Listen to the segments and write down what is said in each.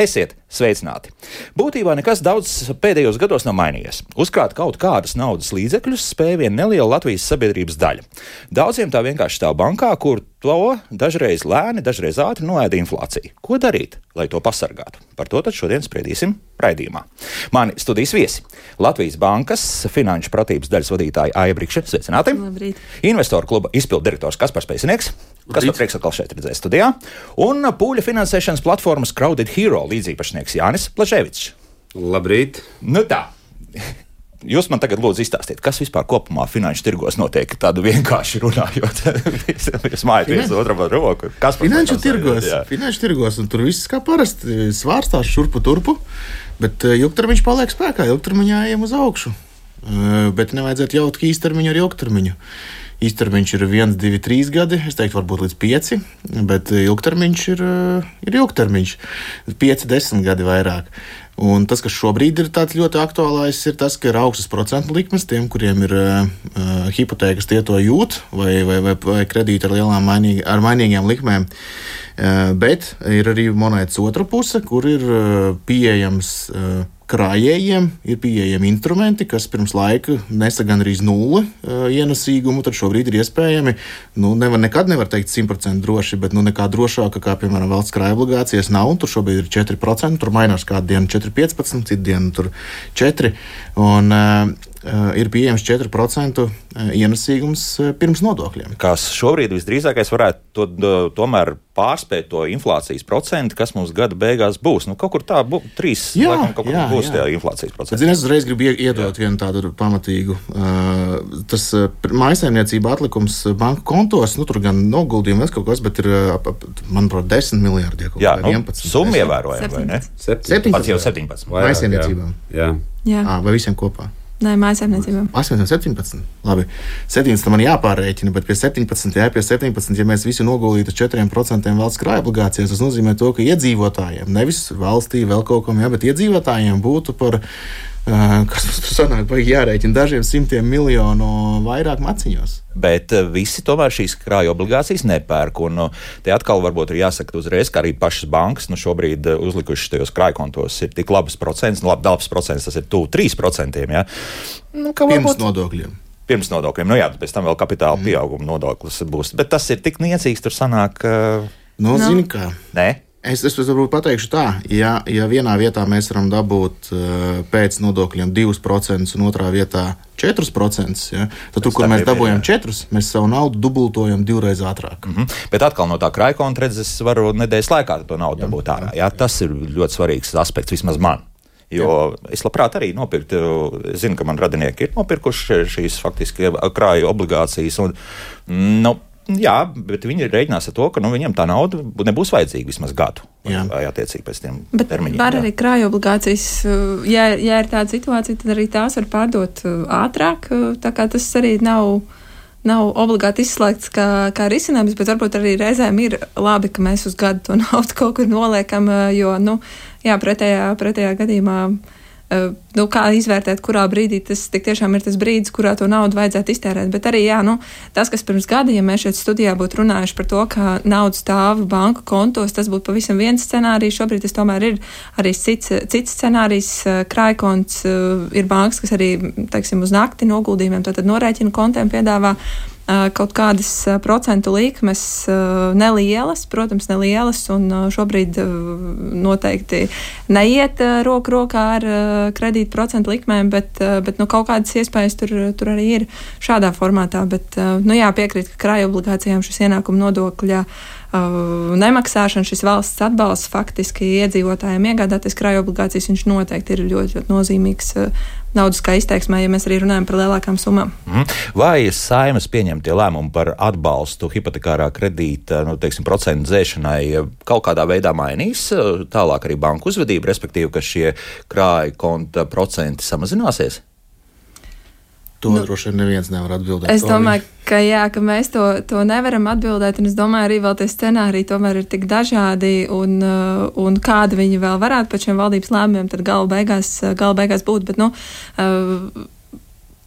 Esiet sveicināti! Būtībā nekas daudz pēdējos gados nav mainījies. Uzkrāt kaut kādas naudas līdzekļus spēja vien neliela Latvijas sabiedrības daļa. Daudziem tā vienkārši stāv bankā, kur to dažreiz lēni, dažreiz ātri noēda inflācija. Ko darīt, lai to pasargātu? Par to šodien spriedīsim raidījumā. Mani studijas viesi - Latvijas Bankas finanšu pratības daļas vadītāja Aija Brikša. Sveicināti! Labrīt. Investoru kluba izpildu direktors Kaspars Pēcinieks. Kas ir prieks atkal šeit redzēt studijā? Un pūļa finansēšanas platformas Crowded Hero līdzīpašnieks Jānis Plaševičs. Labrīt! Nu tā. Jūs man tagad lūdzu izstāstiet, kas vispār kopumā finanšu tirgos notiek, tādu vienkārši runājot. Jūs mājat viens otram ar roku. Kas par Finanšu tirgos, jā. finanšu tirgos, un tur viss kā parasti svārstās šurpu turpu, bet eh, ilgtermiņš paliek spēkā, ilgtermiņā ejam uz augšu. Eh, Bet nevajadzētu jaukt īstermiņu ar ilgtermiņu. Īstermiņš ir 1, 2, 3 gadi, es teiktu, varbūt līdz 5, bet eh, ilgtermiņš ir, eh, ir ilgtermiņš. 5, 10 gadi vairāk. Un tas, kas šobrīd ir ļoti aktuālais, ir tas, ka ir augstas procentu likmes tiem, kuriem ir uh, hipotēkas, tie to jūt, vai, vai, vai, vai kredīti ar lielām mainīgi, ar mainīgām likmēm. Uh, bet ir arī monētas otra puse, kur ir uh, pieejams. Uh, krājējiem ir pieejami instrumenti, kas pirms laika nesa gandrīz nulli ienesīgumu, tad šobrīd ir iespējami. Nu, nevar, nekad nevar teikt simtprocentīgi droši, bet nu, nekā drošāka, kā piemēram valsts krājuma obligācijas, nav. Tur šobrīd ir 4%, tur mainās kādu dienu 4,15, citu dienu tur 4%. Un, ir pieejams 4% ienesīgums uh, pirms nodokļiem. Kas šobrīd visdrīzākais varētu to, tomēr pārspēt to inflācijas procentu, kas mums gada beigās būs. Nu, kaut kur tā būs, trīs Jā, laikam, kaut kur jā, būs jā. tie inflācijas procenti. Zini, es uzreiz gribu ie- iedot vienu tādu pamatīgu. Tas maisaimniecība atlikums banku kontos, nu, tur gan noguldījumi, vēl kaut kas, bet ir, manuprāt, 10 miljardi. Jā, nu, 11. summa ievērojama, vai ne? 17. Pats jau 17. Vairāk, Maisaimniecībām. Jā. Jā, À, vai visiem kopā? Nē, mājasēmniecībām. 8, 17. Labi, 17 man jāpārreikina, bet pie 17, jā, pie 17, ja mēs visi noguldītu 4% valsts krājuma obligācijas, tas nozīmē to, ka iedzīvotājiem, nevis valstī vēl kaut kam, jā, bet iedzīvotājiem būtu par, kas mums tur sanāk, baigi jārēķina dažiem simtiem miljonu vairāk maciņos. Bet visi tomēr šīs krāja obligācijas nepērk. Un, te atkal varbūt ir jāsaka uzreiz, ka arī pašas bankas nu, šobrīd uzlikušas tajos krājkontos ir tik labs procents, nu, labi, labs procents tas ir tuvu 3%. Ja? Nu, Pirms varbūt- nodokļiem. pirms nodokļiem. Nu, jā, pēc tam vēl kapitāla mm. pieauguma nodoklis būs. Bet tas ir tik niecīgs, tur sanāk, uh, Nu, Nu. zini, kā. nē. Es, es varbūt pateikšu tā, ja, ja vienā vietā mēs varam dabūt uh, pēc nodokļiem 2% un otrā vietā 4%, ja, tad tur, kur mēs dabūjam jā. 4%, mēs savu naudu dubultojam divreiz ātrāk. Mm. Mhm. Bet atkal no tā krājkonta redzes, es varu nedēļas laikā to naudu dabūt ārā. Jā, tas ir ļoti svarīgs aspekts vismaz man. Jo es labprāt arī nopirktu, zinu, ka man radinieki ir nopirkuši šīs faktiski krāju obligācijas. Un, nu, jā, bet viņi rēķinās ar to, ka nu, viņiem tā nauda nebūs vajadzīga vismaz gadu. Jā. Vai attiecīgi pēc tiem Bet termiņiem. var jā. arī krāju obligācijas, uh, ja, ja ir tāda situācija, tad arī tās var pārdot uh, ātrāk. uh, Tā kā tas arī nav. Nav obligāti izslēgts kā, kā risinājums, bet varbūt arī reizēm ir labi, ka mēs uz gadu to naudu kaut kur noliekam, jo, nu, jā, pretējā, pretējā gadījumā, uh, nu, kā izvērtēt, kurā brīdī tas tiešām ir tas brīdis, kurā to naudu vajadzētu iztērēt. Bet arī, jā, nu, tas, kas pirms gada, ja mēs šeit studijā būtu runājuši par to, ka nauda stāv banku kontos, tas būtu pavisam viens scenārijs. Šobrīd tas tomēr ir arī cits, cits scenārijs. Uh, Krājkonts uh, ir bankas, kas arī, teiksim, uz nakti noguldījumiem, tātad norēķinu kontiem piedāvā kaut kādas procentu likmes, nelielas, protams, nelielas, un šobrīd noteikti neiet roku rokā ar kredītu procentu likmēm, bet, bet nu, kaut kādas iespējas tur, tur arī ir šādā formātā. Bet, nu, jā, piekrīt, ka krāju obligācijām šis ienākuma nodokļa nemaksāšana, šis valsts atbalsts faktiski iedzīvotājiem iegādāties krāju obligācijas, viņš noteikti ir ļoti, ļoti nozīmīgs naudas kā izteiksmē, ja mēs arī runājam par lielākām summām. Mhm. Vai saimas pieņemtie lēmumi par atbalstu hipotekārā kredīta nu, teiksim, procentu dzēšanai kaut kādā veidā mainīs eh, tālāk arī banku uzvedību, respektīvi, ka šie krāja konta procenti samazināsies? To nu, droši vien neviens nevar atbildēt. Es domāju, ka, jā, ka mēs to, to nevaram atbildēt, un es domāju, arī tie scenāriji tomēr ir tik dažādi, un, uh, un kādi viņi vēl varētu pēc šiem valdības lēmumiem, gala beigās, gala beigās būt. Bet, nu, uh,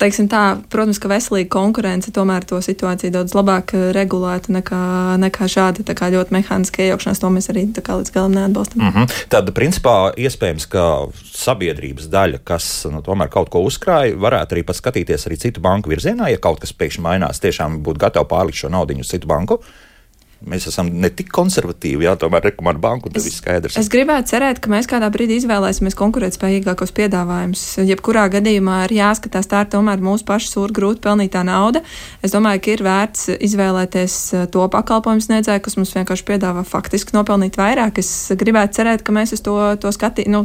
teiksim tā, protams, ka veselīga konkurence tomēr to situāciju daudz labāk eh, regulētu nekā, nekā šāda tā kā ļoti mehāniska iejaukšanās. To mēs arī līdz galam neatbalstam. Mm -hmm. Tad, principā, iespējams, ka sabiedrības daļa, kas nu, tomēr kaut ko uzkrāja, varētu arī paskatīties arī citu banku virzienā, ja kaut kas pēkšņi mainās, tiešām būtu gatavi pārlikt šo naudu uz citu banku. Mēs esam ne tik konservatīvi, jā, tomēr rekomendācija banku, tas viss skaidrs. Es gribētu cerēt, ka mēs kādā brīdī izvēlēsimies konkurētspējīgākos piedāvājumus. Jebkurā gadījumā ir jāskatās, tā ir tomēr mūsu pašu sūra grūti pelnītā nauda. Es domāju, ka ir vērts izvēlēties eh, to pakalpojumu sniedzēju, kas mums vienkārši piedāvā faktiski nopelnīt vairāk. Es gribētu cerēt, ka mēs uz to, to skatīsim, nu,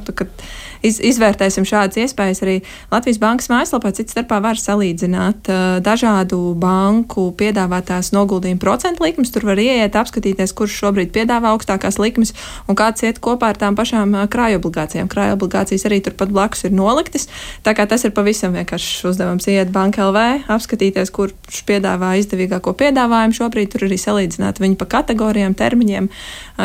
iz, izvērtēsim šādas iespējas. Arī Latvijas bankas mājaslapā cits starpā var salīdzināt uh, dažādu banku piedāvātās noguldījuma procentu likmes. Tur var ieiet iet apskatīties, kurš šobrīd piedāvā augstākās likmes un kāds iet kopā ar tām pašām krājobligācijām. Krājobligācijas arī turpat blakus ir noliktas. Tā kā tas ir pavisam vienkāršs uzdevums iet banka LV, apskatīties, kurš piedāvā izdevīgāko piedāvājumu. Šobrīd tur arī salīdzināt viņu pa kategorijām, termiņiem.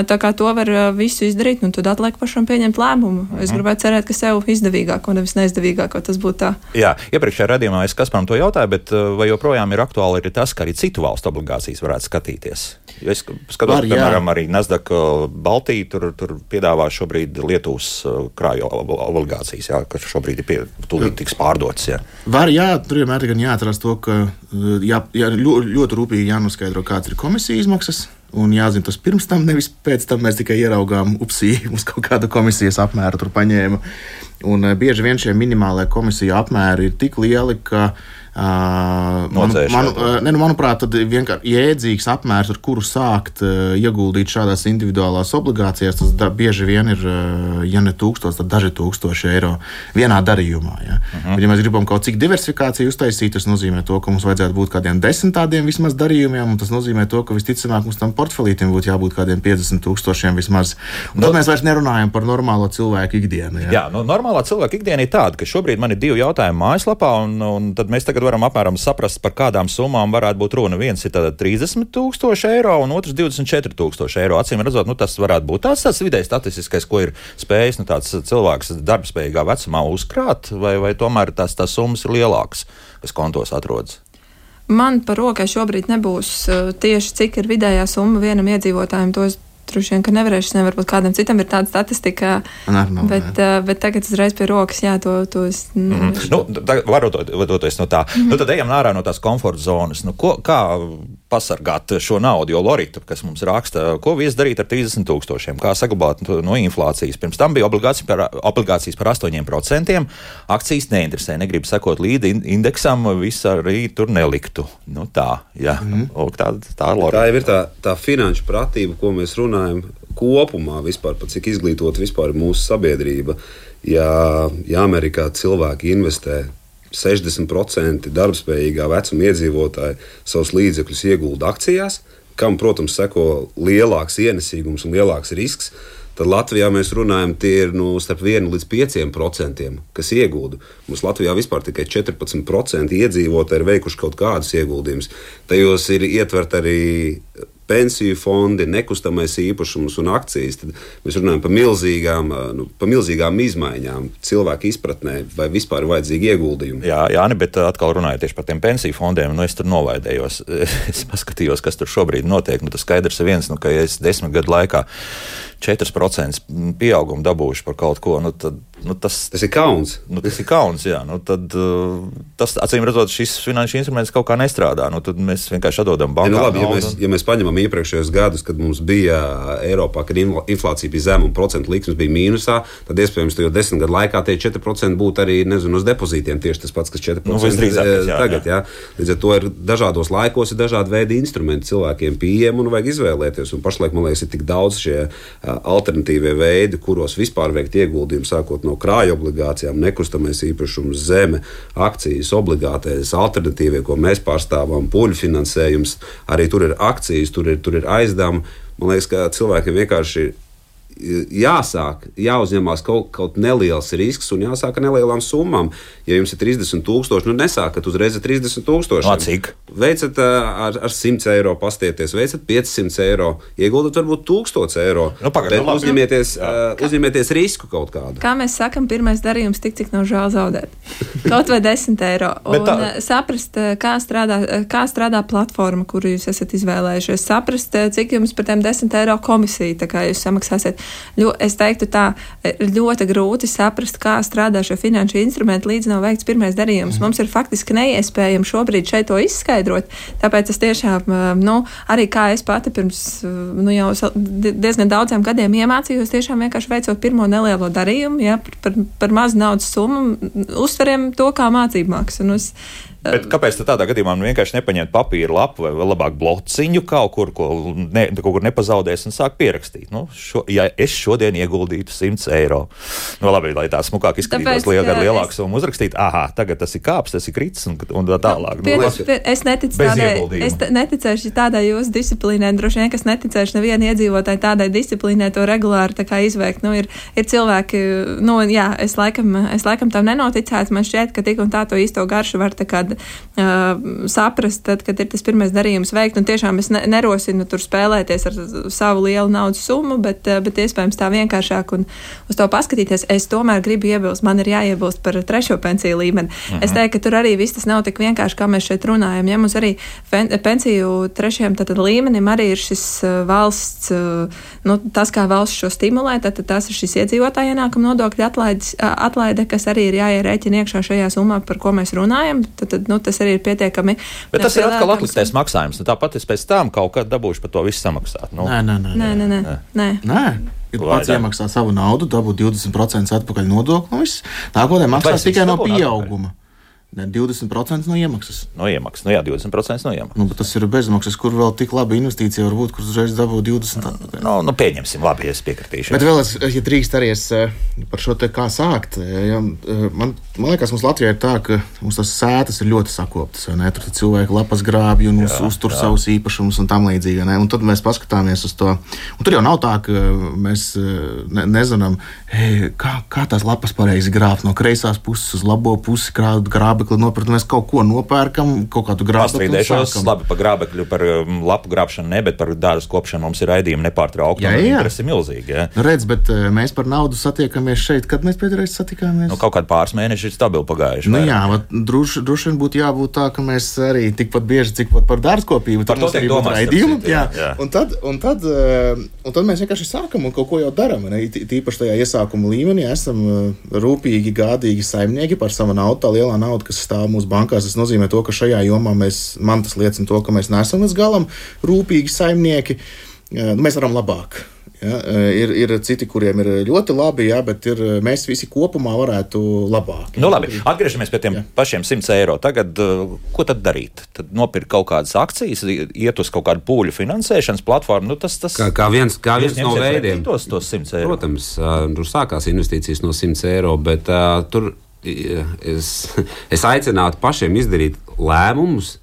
Tā kā to var visu izdarīt, un tad atliek pašam pieņemt lēmumu. Es mhm. gribētu cerēt, ka sev izdevīgāko, nevis neizdevīgāko tas būtu tā. Jā, iepriekšējā radījumā es Kasparam to jautāju, bet vai joprojām ir aktuāli arī tas, ka arī citu valstu obligācijas varētu skatīties? Es skatos, Var, piemēram, arī Nasdaq uh, Baltija tur, tur piedāvā šobrīd Lietuvas uh, krāju obligācijas, jā, kas šobrīd ir pie, tūlīt tiks pārdotas. Jā. Var, jā, tur vienmēr ir jāatrast to, ka uh, jā, jā, ļoti, ļoti rūpīgi jānoskaidro, kāds ir komisijas izmaksas. Un jāzina tas pirms tam, nevis pēc tam mēs tikai ieraugām, upsī, mums kaut kāda komisijas apmēra tur paņēma. Un bieži vien šie minimālie komisiju apmēri ir tik lieli, ka uh, Uh, man, man, uh, ne, nu, manuprāt, ir vienkārši jēdzīgs apmērs, ar kuru sākt uh, ieguldīt šādās individuālās obligācijās. Tas da, bieži vien ir, uh, ja ne tūkstoši, tad daži tūkstoši eiro vienā darījumā. Ja, uh mhm. -huh. Bet, ja mēs gribam kaut cik diversifikāciju uztaisīt, tas nozīmē to, ka mums vajadzētu būt kādiem desmit tādiem vismaz darījumiem, un tas nozīmē to, ka visticamāk mums tam portfelītam būtu jābūt kādiem 50 tūkstošiem vismaz. Un tad no, mēs vairs nerunājam par normālo cilvēku ikdienu. Ja. Jā, nu, normālā cilvēka ikdiena ir tāda, ka šobrīd man ir divi jautājumi mājaslapā, un, un tad mēs tagad tagad varam apmēram saprast, par kādām summām varētu būt runa. Viens ir 30,000 eiro, un otrs 24,000 eiro. Acīm redzot, nu, tas varētu būt tāds, tāds vidējs statistiskais, ko ir spējis nu, cilvēks darbspējīgā vecumā uzkrāt, vai, vai tomēr tās, tās summas ir lielākas, kas kontos atrodas. Man par rokai šobrīd nebūs uh, tieši cik ir vidējā summa vienam iedzīvotājam. To es droši vien, ka nevarēšu, nevar būt kādam citam ir tāda statistika. Normāli, bet, uh, bet tagad uzreiz pie rokas, jā, to, to es. Mm -hmm. nu, varoties no tā, mm -hmm. nu, tad ejam ārā no tās komforta zonas. Nu, ko, kā pasargāt šo naudu, jo Lorita, kas mums raksta, ko vies darīt ar 30 tūkstošiem, kā saglabāt no inflācijas. Pirms tam bija obligācijas par, obligācijas par 8%, akcijas neinteresē, negrib sekot līdzi indeksam, viss arī tur neliktu. Nu, tā, jā, mm -hmm. tā, tā, tā jau ir tā, tā finanšu pratība, ko mēs runājam runājam kopumā, vispār, cik izglītot vispār mūsu sabiedrība, ja, ja Amerikā cilvēki investē 60% darbspējīgā vecuma iedzīvotāji savus līdzekļus iegulda akcijās, kam, protams, seko lielāks ienesīgums un lielāks risks. Tad Latvijā mēs runājam, tie ir nu, starp 1 līdz 5%, kas iegūda. Mums Latvijā vispār tikai 14% iedzīvotāji ir veikuši kaut kādus ieguldījumus. Tajos ir ietvert arī pensiju fondi, nekustamais īpašums un akcijas, tad mēs runājam par milzīgām, nu, par milzīgām izmaiņām cilvēku izpratnē, vai vispār ir vajadzīgi ieguldījumi. Jā, jā ne, bet atkal runājot tieši par tiem pensiju fondiem, nu, es tur novaidējos. Es paskatījos, kas tur šobrīd notiek. Nu, tas skaidrs ir viens, nu, ka ja es desmit gadu laikā 4% pieaugumu dabūjuši par kaut ko, nu, tad nu, tas, tas ir kauns. Nu, tas ir kauns, jā. Nu, tad, uh, tas, acīm redzot, šis finanšu instruments kaut kā nestrādā. Nu, tad mēs vienkārši atdodam bankām. Ja, nu, labi, ja, mēs, ja mēs paņemam iepriekšējos gadus, kad mums bija Eiropā, kad inflācija bija zema un procentu likmes bija mīnusā, tad iespējams, ka jau desmit gadu laikā tie 4% būtu arī nezinu, uz depozītiem tieši tas pats, kas 4% nu, drīzāk, eh, jā, tagad. Jā. Jā. Līdz ar to ir dažādos laikos ir dažādi veidi instrumenti cilvēkiem pieejami un vajag izvēlēties. Un pašlaik, man liekas, ir tik daudz šie uh, alternatīvie veidi, kuros vispār veikt ieguldījumu, sākot no krāju obligācijām, nekustamais īpašums, zeme, akcijas, obligātais, alternatīvie, ko mēs pārstāvam, puļu finansējums. Arī tur ir akcijas, tur ir, tur ir aizdevumi. Man liekas, ka cilvēkiem vienkārši ir jāsāk, jāuzņemās kaut, kaut neliels risks un jāsāk ar nelielām summām. Ja jums ir 30,000, nu nesākat uzreiz ar 30,000. No cik? Veicat ar, ar 100 eiro, pastieties, veicat 500 eiro, ieguldat varbūt 1000 eiro. Nu, pagad, bet nu, uzņemieties, uh, uzņemieties risku kaut kādu. Kā mēs sakām, pirmais darījums tik, cik nav žēl zaudēt. Kaut vai 10 eiro. Un tā- saprast, kā strādā, kā strādā platforma, kuru jūs esat izvēlējušies. Saprast, cik jums par tiem 10 eiro komisija tā kā jūs samaksāsiet. Ļo, es teiktu tā, eh, ļoti grūti saprast, kā strādā šie finanšu instrumenti, līdz nav veikts pirmais darījums. Mums ir faktiski neiespējami šobrīd šeit to izskaidrot. Tāpēc es tiešām, eh, nu, arī kā es pati pirms eh, nu, jau diezgan daudziem gadiem iemācījos, tiešām vienkārši veicot pirmo nelielo darījumu, ja, par, par, par mazu naudas summu, uztveriem to kā mācību maksu. Es, Bet kāpēc tādā gadījumā nu vienkārši nepaņemt papīra lapu vai labāk blociņu kaut kur, ko ne, kaut kur nepazaudēs un sāk pierakstīt? Nu, šo, ja es šodien ieguldītu 100 eiro, nu labi, lai tā smukāk izskatītos, liek ar lielāku es- summu uzrakstīt, ah, tagad tas ir kāps, tas ir kritis un, un tā tālāk. Pie, Nu, pie, es neticu tādai, es neticēšu tādai jūsu disciplīnai. Droši vien, kas neticēšu nevienai iedzīvotāji tādai disciplīnai, to regulāri tā kā izveikt. Nu, ir, ir cilvēki, nu, jā, es laikam, es laikam tam nenoticētu. Man šķiet, ka tik un tā to īsto garšu var tā kā uh, saprast, tad, kad ir tas pirmais darījums veikt. Un tiešām es ne, nerosinu tur spēlēties ar savu lielu naudas summu, bet, uh, bet iespējams tā vienkāršāk un uz to paskatīties. Es tomēr gribu iebilst, man ir jāiebilst par trešo pensiju līmeni. -huh. Es teiktu, ka tur arī viss tas nav tik vienkārši, kā mēs šeit runājam. Ja mums arī fen, pensiju trešajam tad, tad līmenim arī ir šis valsts, nu, tas, kā valsts šo stimulē, tad, tad tas ir šis iedzīvotāja ienākuma nodokļa atlaide, kas arī ir jāierēķina iekšā šajā summā, par ko mēs runājam. Tad, tad nu, tas arī ir pietiekami. Bet tas ir atkal atliktais maksājums. Tāpat es pēc tam kaut kad dabūšu par to visu samaksāt. Nu, Nē, nē, nē. Nē, nē, nē. nē. Nē. Ir Vai pats iemaksā savu naudu, dabū 20% atpakaļ nodokli. Nākotnē maksās tikai no dabūnu atpakaļ? Ne, 20% no iemaksas. no iemaksas. Nu, jā, 20% no iemaksas. Nu, tas ir bezmaksas, kur vēl tik laba investīcija var būt, kur uzreiz dabū 20%. atpakaļ. Nu, pieņemsim, labi, es piekritīšu. Bet vēl es, ja drīkst arī es eh, par šo te kā sākt. eh, Ja, eh, man, man liekas, mums Latvijā ir tā, ka mums tas sētas ir ļoti sakoptas. Tur cilvēki lapas grābj un uz, uztur jā. savus īpašumus un tam līdzīgi. Un tad mēs paskatāmies uz to. Un tur jau nav tā, ka mēs ne, nezinām, hey, kā, kā tās lapas pareizi grābt no kreisās puses uz labo pusi, krāt grābekli nopirkt. Mēs kaut ko nopērkam, kaut kādu grābekli. Pastrīdēšos, labi, par grābekļu, par um, lapu grābšanu, ne, bet par dārza kopšanu mums ir raidījumi nepārtraukti. Jā, jā. Interesi ir milzīgi. Ja? Nu, redz, bet eh, mēs par naudu satiekamies šeit. Kad mēs pēdējo reizi satikāmies? Nu, kaut kādi pāris mēneši ir stabili pagājuši. Nu, jā, droši, droši vien būtu jābūt tā, ka mēs arī tikpat bieži, cik pat par dārzkopību, Par to tiek domāts, citu, Jā, jā, jā. Un, tad, un, tad, eh, un tad mēs vienkārši sākam un kaut ko jau darām. Tīpaši tajā iesākuma līmenī esam eh, rūpīgi, gādīgi saimnieki par savu naudu. Tā lielā nauda, kas stāv mūsu bankās, tas nozīmē to, ka šajā jomā mēs, man tas liecina to, ka mēs neesam līdz galam rūpīgi saimnieki. Eh, Nu, mēs varam labāk. Ja, eh, ir, ir citi, kuriem ir ļoti labi, ja, bet ir, eh, mēs visi kopumā varētu labāk. Nu, labi, atgriežamies pie tiem Jā. pašiem 100 eiro. Tagad, ko tad darīt? Tad nopirkt kaut kādas akcijas, iet uz kaut kādu pūļu finansēšanas platformu. Nu, tas, tas, Kā, kā viens, kā viens no veidiem. Tos, tos 100 eiro. Protams, tur sākās investīcijas no 100 eiro, bet uh, tur es, es aicinātu pašiem izdarīt lēmumus.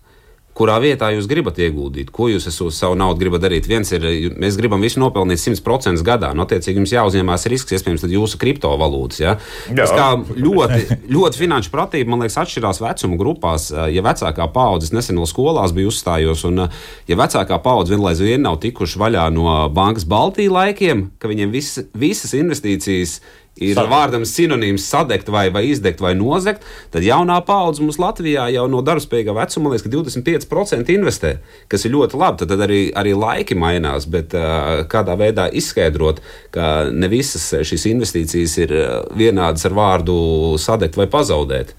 Kurā vietā jūs gribat ieguldīt? Ko jūs uz savu naudu gribat darīt? Viens ir, mēs gribam visu nopelnīt 100% gadā. No attiecīgi, jums jāuzņemās risks, iespējams, jūsu kriptovalūtas. Ja? Tas ļoti, ļoti finanšu pratība, man liekas, atšķirās vecuma grupās. Ja vecākā paudze, es nesen no skolās biju uzstājos, un ja vecākā paudze vienlaiz vien nav tikuši vaļā no bankas Baltijas laikiem, ka viņiem vis, visas investīcijas ir Sadegt. vārdam sinonīms sadegt vai, vai izdegt vai nozagt, tad jaunā paudze mums Latvijā jau no darbspējīgā vecuma, liekas, ka 25% investē, kas ir ļoti labi. Tad, tad arī, arī laiki mainās, bet uh, kādā veidā izskaidrot, ka ne visas šīs investīcijas ir vienādas ar vārdu sadegt vai pazaudēt.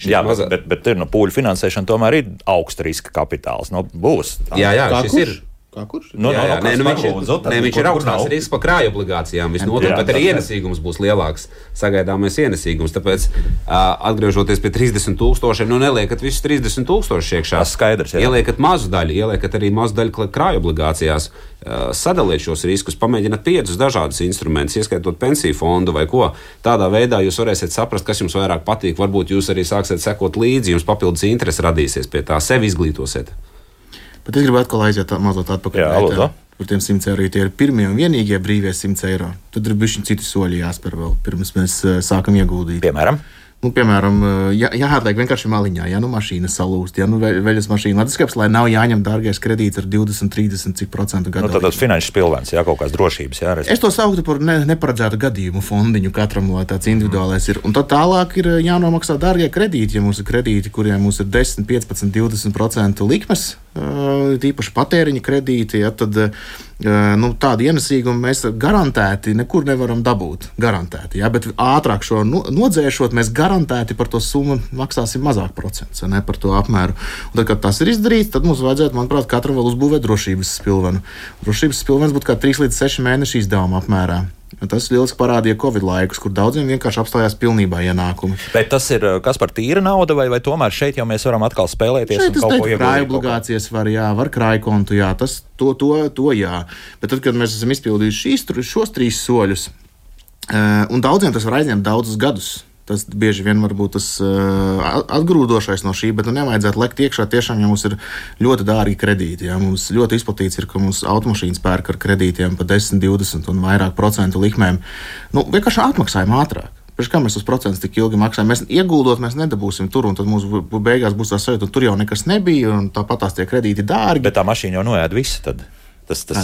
Jā, mazā- bet, bet ir, no pūļu finansēšana tomēr ir augsta riska kapitāls. Nu, būs. Jā, jā, šis kurš? ir. Kā kurš? Nu, jā, nu, jā, nu, nē, nu, viņš tad nē, viņš kur- ir nav? risks par krāju obligācijām. Visnotaļ, bet arī ienesīgums būs lielāks. Sagaidāmais ienesīgums. Tāpēc, uh, atgriežoties pie 30 tūkstošiem, nu neliekat visus 30 tūkstošus iekšā. Tas skaidrs, jā. Ieliekat mazu daļu, ieliekat arī mazu daļu krāju obligācijās. Uh, sadaliet šos riskus, pamēģiniet piecus dažādus instrumentus, ieskaitot pensiju fondu vai ko. Tādā veidā jūs varēsiet saprast, kas jums vairāk patīk. Varbūt jūs arī sāksiet sekot līdzi, jums papildus interesi radīsies pie tā, sevi izglītosiet. Bet es gribētu atkal aiziet mazliet atpakaļ. Jā, lūdzu. par tiem 100 eiro, ja tie ir pirmie un vienīgie brīvie 100 eiro, tad ir bijuši citi soļi jāspēr vēl pirms mēs uh, sākam ieguldīt. Piemēram, Nu, piemēram, jā, jāatliek vienkārši maliņā, ja nu mašīna salūst, ja nu ve- veļas mašīna leduskapis, lai nav jāņem dārgais kredīts ar 20, 30 cik procentu nu, gadu. tad tas finanšu spilvens, jā, kaut kādas drošības, jā, Es to sauktu par ne, neparedzētu gadījumu fondiņu katram, lai tāds individuālais ir. Un tad tālāk ir eh, jānomaksā dārgie kredīti. Ja mums ir kredīti, kuriem mums ir 10, 15, 20% likmes, eh, tīpaši patēriņa kredīti, ja, tad nu, tādu ienesīgumu mēs garantēti nekur nevaram dabūt. Garantēti, ja, bet ātrāk šo no, nodzēšot, mēs garantēti par to summu maksāsim mazāk procentus, ne par to apmēru. Un tad, kad tas ir izdarīts, tad mums vajadzētu, manuprāt, katram vēl uzbūvēt drošības spilvenu. Drošības spilvens būtu kā 3 līdz 6 mēnešu izdevuma apmērā. Tas lieliski parādīja Covid laikus, kur daudziem vienkārši apstājās pilnībā ienākumi. Bet tas ir eh, kas par tīra nauda, vai, vai tomēr šeit jau mēs varam atkal spēlēties Šeit kaut ko teiktu, ieguldīt? krāja obligācijas var, jā, var krāja kontu, jā, tas to, to, to jā. Bet tad, kad mēs esam izpildījuši šīs, šos trīs soļus, eh, un daudziem tas var aizņemt daudzus gadus. Tas bieži vien var būt tas uh, atgrūdošais no šī, bet nu, nevajadzētu lekt iekšā. Tiešām, ja mums ir ļoti dārgi kredīti, ja mums ļoti izplatīts ir, ka mums automašīnas pērk ar kredītiem pa 10, 20 un vairāk procentu likmēm, nu, vienkārši atmaksājam ātrāk. Priekš kā mēs tos procentus tik ilgi maksājam? Mēs ieguldot, mēs nedabūsim tur, un tad mums beigās būs tā sajūta, ka tur jau nekas nebija, un tāpat tās tie kredīti dārgi. Bet tā mašīna jau noēda visu. Tad. Tas, tas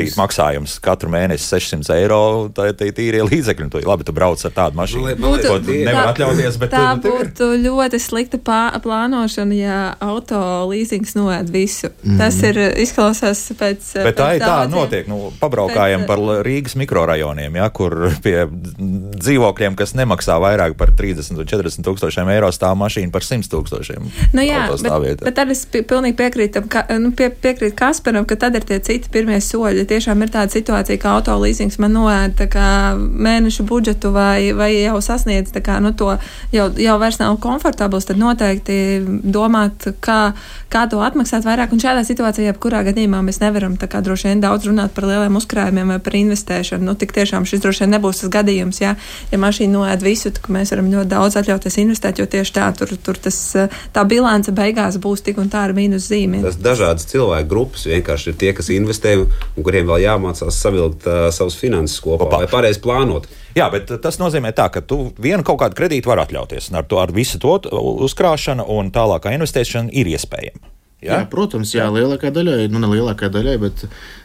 visu? maksājums katru mēnesi 600 eiro. Tā ir tīrie līdzekļi. Tu, labi, tu brauc ar tādu mašīnu. Liekas, ko tie- nevar tā- atļauties. Bet, tā nu, tev ir. būtu ļoti slikta plānošana, ja auto līzings noēd visu. Mm. Tas ir izklausās pēc. Bet tā pēc ir tā, notiek. Nu, pabraukājam Pēc- par Rīgas mikrorajoniem, ja, kur pie dzīvokļiem, kas nemaksā vairāk par 30 un 40 tūkstošiem eiro, stāv mašīna par 100 tūkstošiem. Nu, jā, bet, bet tad es pi- pilnīgi piekrītu, ka, nu, pie, piekrītu Kasparam, ka tad ir tie citi pirmie soļi. Tiešām ir tāda situācija, ka auto līzings man noēda mēnešu budžetu vai, vai jau sasniedz kā, nu, to, jau, jau vairs nav komfortabls, tad noteikti domāt, kā, kā to atmaksāt vairāk. Un šādā situācijā, jebkurā gadījumā, mēs nevaram kā droši vien daudz runāt par lieliem uzkrājumiem vai par investēšanu. Nu, tik tiešām šis droši vien nebūs tas gadījums, ja, ja mašīna noēd visu, tad mēs varam ļoti daudz atļauties investēt, jo tieši tā, tur, tur tas, tā bilance beigās būs tik un tā ar mīnus zīmi. Tas dažādas cilvēku grupas vienkārši ir tie, kas investē un kuriem vēl jāmācās savilkt uh, savus finanses kopā Kopā. vai pareizi plānot. Jā, bet tas nozīmē, tā, ka tu vienu kaut kādu kredītu vari atļauties. un Ar, to, ar visu to uzkrāšanu un tālākā investēšana ir iespējama. Jā, protams, jā, lielākajai daļai, nu ne lielākajai daļai, bet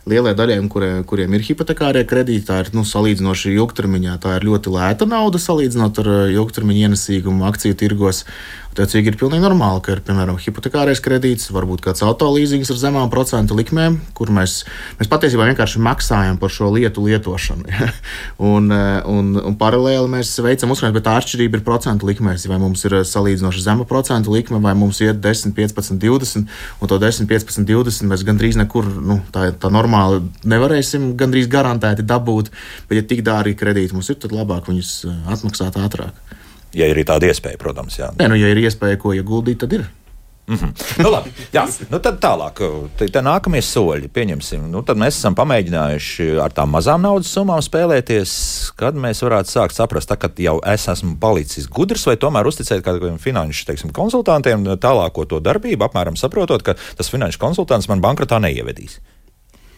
lielai daļai, kurie, kuriem ir hipotekārie kredīti, tā ir nu, salīdzinoši ilgtermiņā. Tā ir ļoti lēta nauda salīdzinot ar eh, ilgtermiņa ienesīgumu akciju tirgos. Attiecīgi ir pilnīgi normāli, ka ir piemēram hipotekārais kredīts, varbūt kāds autolīzings ar zemām procentu likmēm, kur mēs, mēs patiesībā vienkārši maksājam par šo lietu lietošanu. ja. un, eh, un, un paralēli mēs veicam uzkrājumus, bet tā atšķirība ir procentu likmēs. Vai mums ir eh, salīdzinoši zema procentu likme, vai mums iet 10, 15, 20, un to 10, 15, 20 mēs gandrīz nekur nu, tā, tā normāli nevarēsim gandrīz garantēti dabūt. Bet, ja tik dārgi kredīti mums ir, tad labāk viņus eh, atmaksāt ātrāk. Ja ir tāda iespēja, protams. Jā. Nē, nu, ja ir iespēja ko ieguldīt, tad ir. nu, labi, jā, nu tad tālāk, te, te nākamie soļi, pieņemsim. Nu, tad mēs esam pamēģinājuši ar tām mazām naudas summām spēlēties, kad mēs varētu sākt saprast, tā, ka jau es esmu palicis gudrs, vai tomēr uzticēt kādiem finanšu teiksim, konsultantiem tālāko to darbību, apmēram saprotot, ka tas finanšu konsultants man bankrotā neievedīs.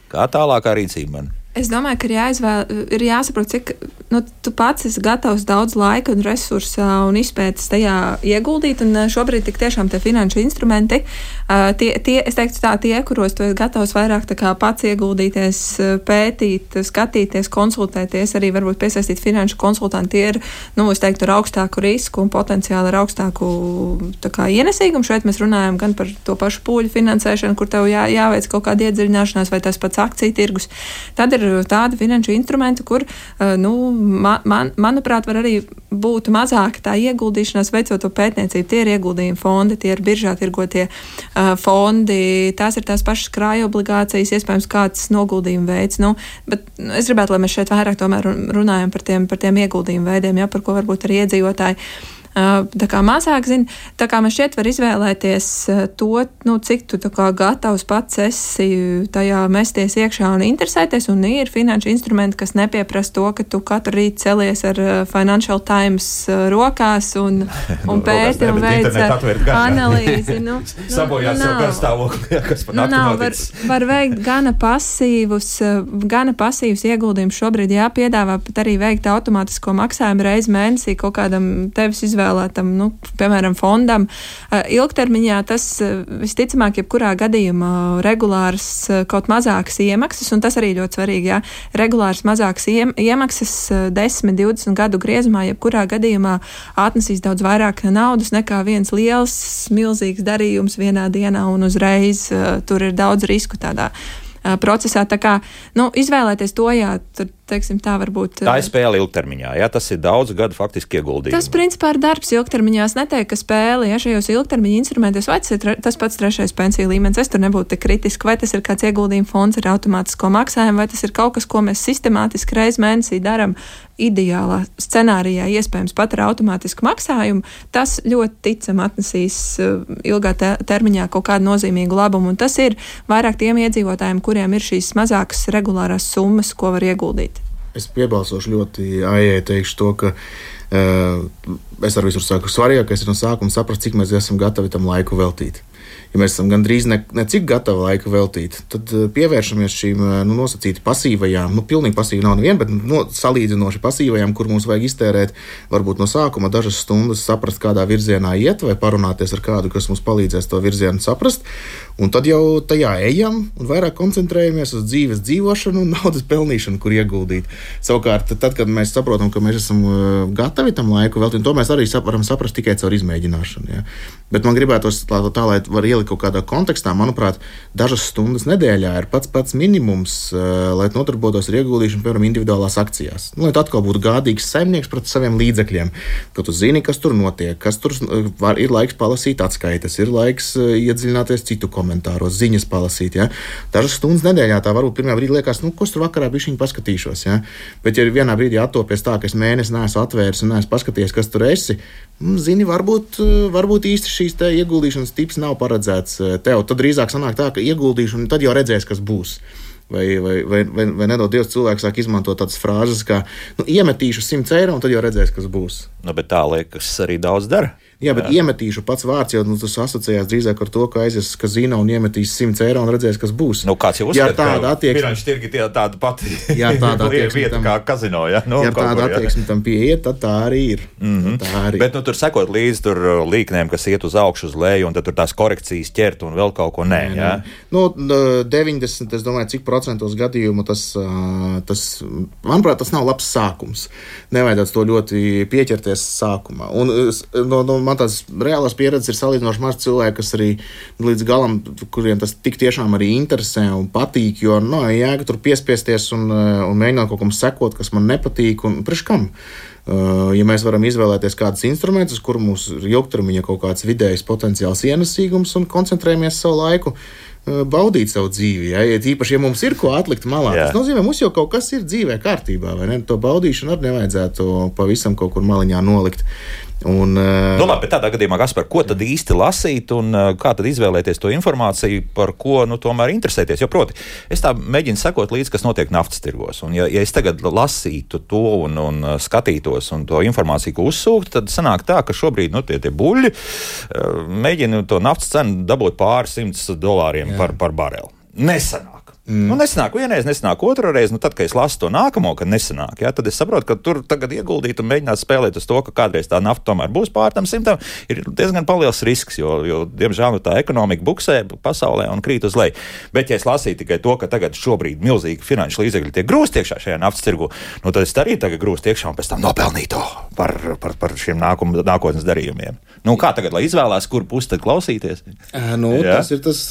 Kā tālākā rīcība man? Es domāju, ka ir, jāizvēl, ir jāsaprot, cik nu, tu pats esi gatavs daudz laika un resursu un izpētes tajā ieguldīt. Šobrīd tik tiešām tie finanšu instrumenti, tie, tie, es teiktu tā, tie, kuros tu esi gatavs vairāk pats ieguldīties, pētīt, skatīties, konsultēties, arī varbūt piesaistīt finanšu konsultantu, tie ir, nu, es teiktu, ar augstāku risku un potenciāli ar augstāku tā kā ienesīgumu. Šeit mēs runājam gan par to pašu pūļu finansēšanu, kur tev jā, jāveic kaut kāda iedziļināšanās vai tas pats akciju tirgus. Tad ir tādi finanšu instrumenti, kur, uh, nu, man, man, manuprāt, var arī būt mazāka tā ieguldīšanās, veicot to pētniecību. Tie ir ieguldījumi fondi, tie ir biržā tirgotie uh, fondi, tās ir tās pašas krāja obligācijas, iespējams, kāds noguldījuma veids. Nu, bet nu, es gribētu, lai mēs šeit vairāk tomēr runājam par tiem, par tiem ieguldījumu veidiem, ja, par ko varbūt arī iedzīvotāji tā kā mazāk zina. Tā kā man šķiet, var izvēlēties to, nu, cik tu gatavs pats esi tajā mesties iekšā un interesēties. Un ir finanšu instrumenti, kas nepieprasa to, ka tu katru rītu celies ar Financial Times rokās un, un pēti un veic analīzi. Nu, nu, Sabojās nu, jau garstāvokli, kas pat nu, nav. Var, var veikt gana pasīvus, gana pasīvus ieguldījumus šobrīd jāpiedāvā pat arī veikt automātisko maksājumu reizi mēnesī kaut kādam tevis izvēlētam, nu, piemēram, fondam. Ilgtermiņā tas visticamāk, jebkurā gadījumā regulārs kaut mazākas iemaksas, un tas arī ļoti svarīgi, jā, regulārs mazākas iemaksas 10, 20 gadu griezumā, jebkurā gadījumā atnesīs daudz vairāk naudas nekā viens liels, milzīgs darījums vienā dienā un uzreiz tur ir daudz risku tādā procesā. Tā kā nu, izvēlēties to, jā, tur teiksim, tā varbūt. Tā ir spēle ilgtermiņā, ja tas ir daudz gadu faktiski ieguldījums. Tas, principā, ir darbs ilgtermiņā. Es neteiktu, ka spēle, ja šajos ilgtermiņa instrumentos, vai tas ir tas pats trešais pensiju līmenis, es tur nebūtu tik kritiski, vai tas ir kāds ieguldījuma fonds ar automātisko maksājumu, vai tas ir kaut kas, ko mēs sistemātiski reiz mēnesī darām. Ideālā scenārijā iespējams pat ar automātisku maksājumu, tas ļoti ticam atnesīs uh, ilgā te termiņā kaut kādu nozīmīgu labumu. Un tas ir vairāk tiem iedzīvotājiem, kuriem ir šīs mazākas regulārās summas, ko var ieguldīt. Es piebalsošu ļoti aijai, teikšu to, ka uh, es ar visur saku, svarīgākais ir no sākuma saprast, cik mēs esam gatavi tam laiku veltīt ja mēs esam gandrīz ne, ne cik gatavi laika veltīt, tad eh, pievēršamies šīm eh, nu, nosacīti pasīvajām, nu, pilnīgi pasīvi nav neviena, bet no, salīdzinoši pasīvajām, kur mums vajag iztērēt varbūt no sākuma dažas stundas, saprast, kādā virzienā iet, vai parunāties ar kādu, kas mums palīdzēs to virzienu saprast. Un tad jau tajā ejam un vairāk koncentrējamies uz dzīves dzīvošanu un naudas pelnīšanu, kur ieguldīt. Savukārt, tad, kad mēs saprotam, ka mēs esam uh, gatavi tam laiku veltīt, to mēs arī varam saprast tikai caur izmēģināšanu. Ja? Bet man gribētos tā, tā, lai var ielikt kaut kādā kontekstā, manuprāt, dažas stundas nedēļā ir pats pats minimums, uh, lai nodarbotos ar ieguldīšanu, piemēram, individuālās akcijās. Nu, lai atkal būtu gādīgs saimnieks pret saviem līdzekļiem, ka tu zini, kas tur notiek, kas tur uh, var, ir laiks palasīt atskaites, ir laiks iedziļināties citu komentāru komentāros, ziņas palasīt. Ja? Dažas stundas nedēļā tā varbūt pirmā brīdī liekas, nu, ko tur vakarā bija viņa paskatīšos. Ja? Bet, ja vienā brīdī attopies tā, ka es mēnesi neesmu atvēris un neesmu paskatījies, kas tur esi, mm, zini, varbūt, varbūt īsti šīs ieguldīšanas tips nav paredzēts eh, tev. Tad drīzāk sanāk tā, ka ieguldīšu un tad jau redzēs, kas būs. Vai, vai, vai, vai, vai nedod Dievs, cilvēks sāk izmantot tādas frāzes, kā nu, iemetīšu 100 eiro, un tad jau redzēs, kas būs. Nu, bet tā liekas, arī daudz dara. Jā, bet jā. iemetīšu pats vārds jau nu, tas asociējās drīzāk ar to, ka aizies uz kazino un iemetīs 100 eiro un redzēs, kas būs. Nu, kāds jau uzskata, ja tāda attieksme. Finanšu tirgi tie tāda pati. Jā, tāda attieksme. vieta tam, kā kazino, ja? Nu, ja tāda attieksme tam pieiet, tad tā arī ir. Mm -hmm. tā arī. Bet, nu, tur sekot līdzi tur uh, līknēm, kas iet uz augšu, uz leju, un tad tur tās korekcijas ķert un vēl kaut ko nē. nē, nē. Nu, 90, es domāju, cik procentos gadījumu tas, uh, tas, manuprāt, tas nav labs sākums. Nevajadzētu to ļoti pieķerties sākumā. Un no, no man reāls reālās pieredzes ir salīdzinoši maz cilvēku, kas arī līdz galam, kuriem tas tik tiešām arī interesē un patīk. Jo no, nu, jēga tur piespiesties un, eh, un mēģināt kaut kam sekot, kas man nepatīk, un priekš kam. Uh, ja mēs varam izvēlēties kādus instrumentus, kur mums ir ilgtermiņa kaut kāds vidējs potenciāls ienesīgums un koncentrējamies savu laiku, uh, baudīt savu dzīvi. Ja? Ja īpaši, ja mums ir ko atlikt malā, Jā. tas nozīmē, ka mums jau kaut kas ir dzīvē kārtībā, vai ne? To baudīšanu arī nevajadzētu pavisam kaut kur maliņā nolikt. Un, uh, nu, labi, tādā gadījumā, kas par ko tad īsti lasīt un uh, kā tad izvēlēties to informāciju, par ko nu, tomēr interesēties? Jo, proti, es tā mēģinu sekot līdzi, kas notiek naftas tirgos. Un, ja, ja es tagad lasītu to un, un uh, skatītos un to informāciju, ko uzsūktu, tad sanāk tā, ka šobrīd nu, tie, tie buļļi mēģina to naftas cenu dabūt pāri simts dolāriem Jā. par, par bareli. Nesanāk. Mm. Nu, nesanāk vienreiz, nesanāk otru reizi. Nu, tad, kad es lasu to nākamo, kad nesanāk, jā, tad es saprotu, ka tur tagad ieguldīt un mēģināt spēlēt uz to, ka kādreiz tā nafta tomēr būs pār tam simtam, ir diezgan liels risks, jo, jo diemžēl, nu, tā ekonomika buksē pasaulē un krīt uz leju. Bet, ja es lasītu tikai to, ka tagad šobrīd milzīgi finanšu līdzekļi tiek grūsti iekšā šajā naftas tirgu, nu, tad es arī tagad grūstu iekšā un pēc tam nopelnītu par, par, par šiem nākum, nākotnes darījumiem. Nu, kā tagad, lai izvēlās, kur pusi tad klausīties? Nu, jā? tas ir tas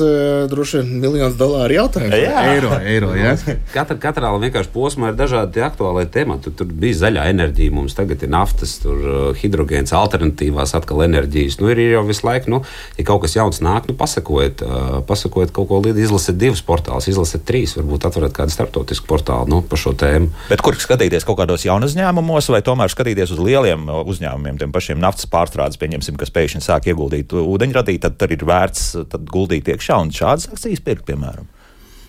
droši vien miljonus dolāru jautājums. Jā. Eiro, eiro ja? Katra, katrā vienkārši posmā ir dažādi aktuālie temati. Tur, tur bija zaļā enerģija, mums tagad ir naftas, tur uh, hidrogēns, alternatīvās atkal enerģijas. Nu, ir jau visu laiku, nu, ja kaut kas jauns nāk, nu, pasakojiet, uh, pasakojiet kaut ko līdzi, izlasiet divus portālus, izlasiet trīs, varbūt atverat kādu starptautisku portālu nu, par šo tēmu. Bet kur skatīties kaut kādos jaunu uzņēmumos, vai tomēr skatīties uz lieliem uzņēmumiem, tiem pašiem naftas pārstrādes, pieņemsim, kas pēkšņi sāk ieguldīt ūdeņradī, tad, tad ir vērts tad guldīt iekšā un šādas akcijas pirkt, piemēram.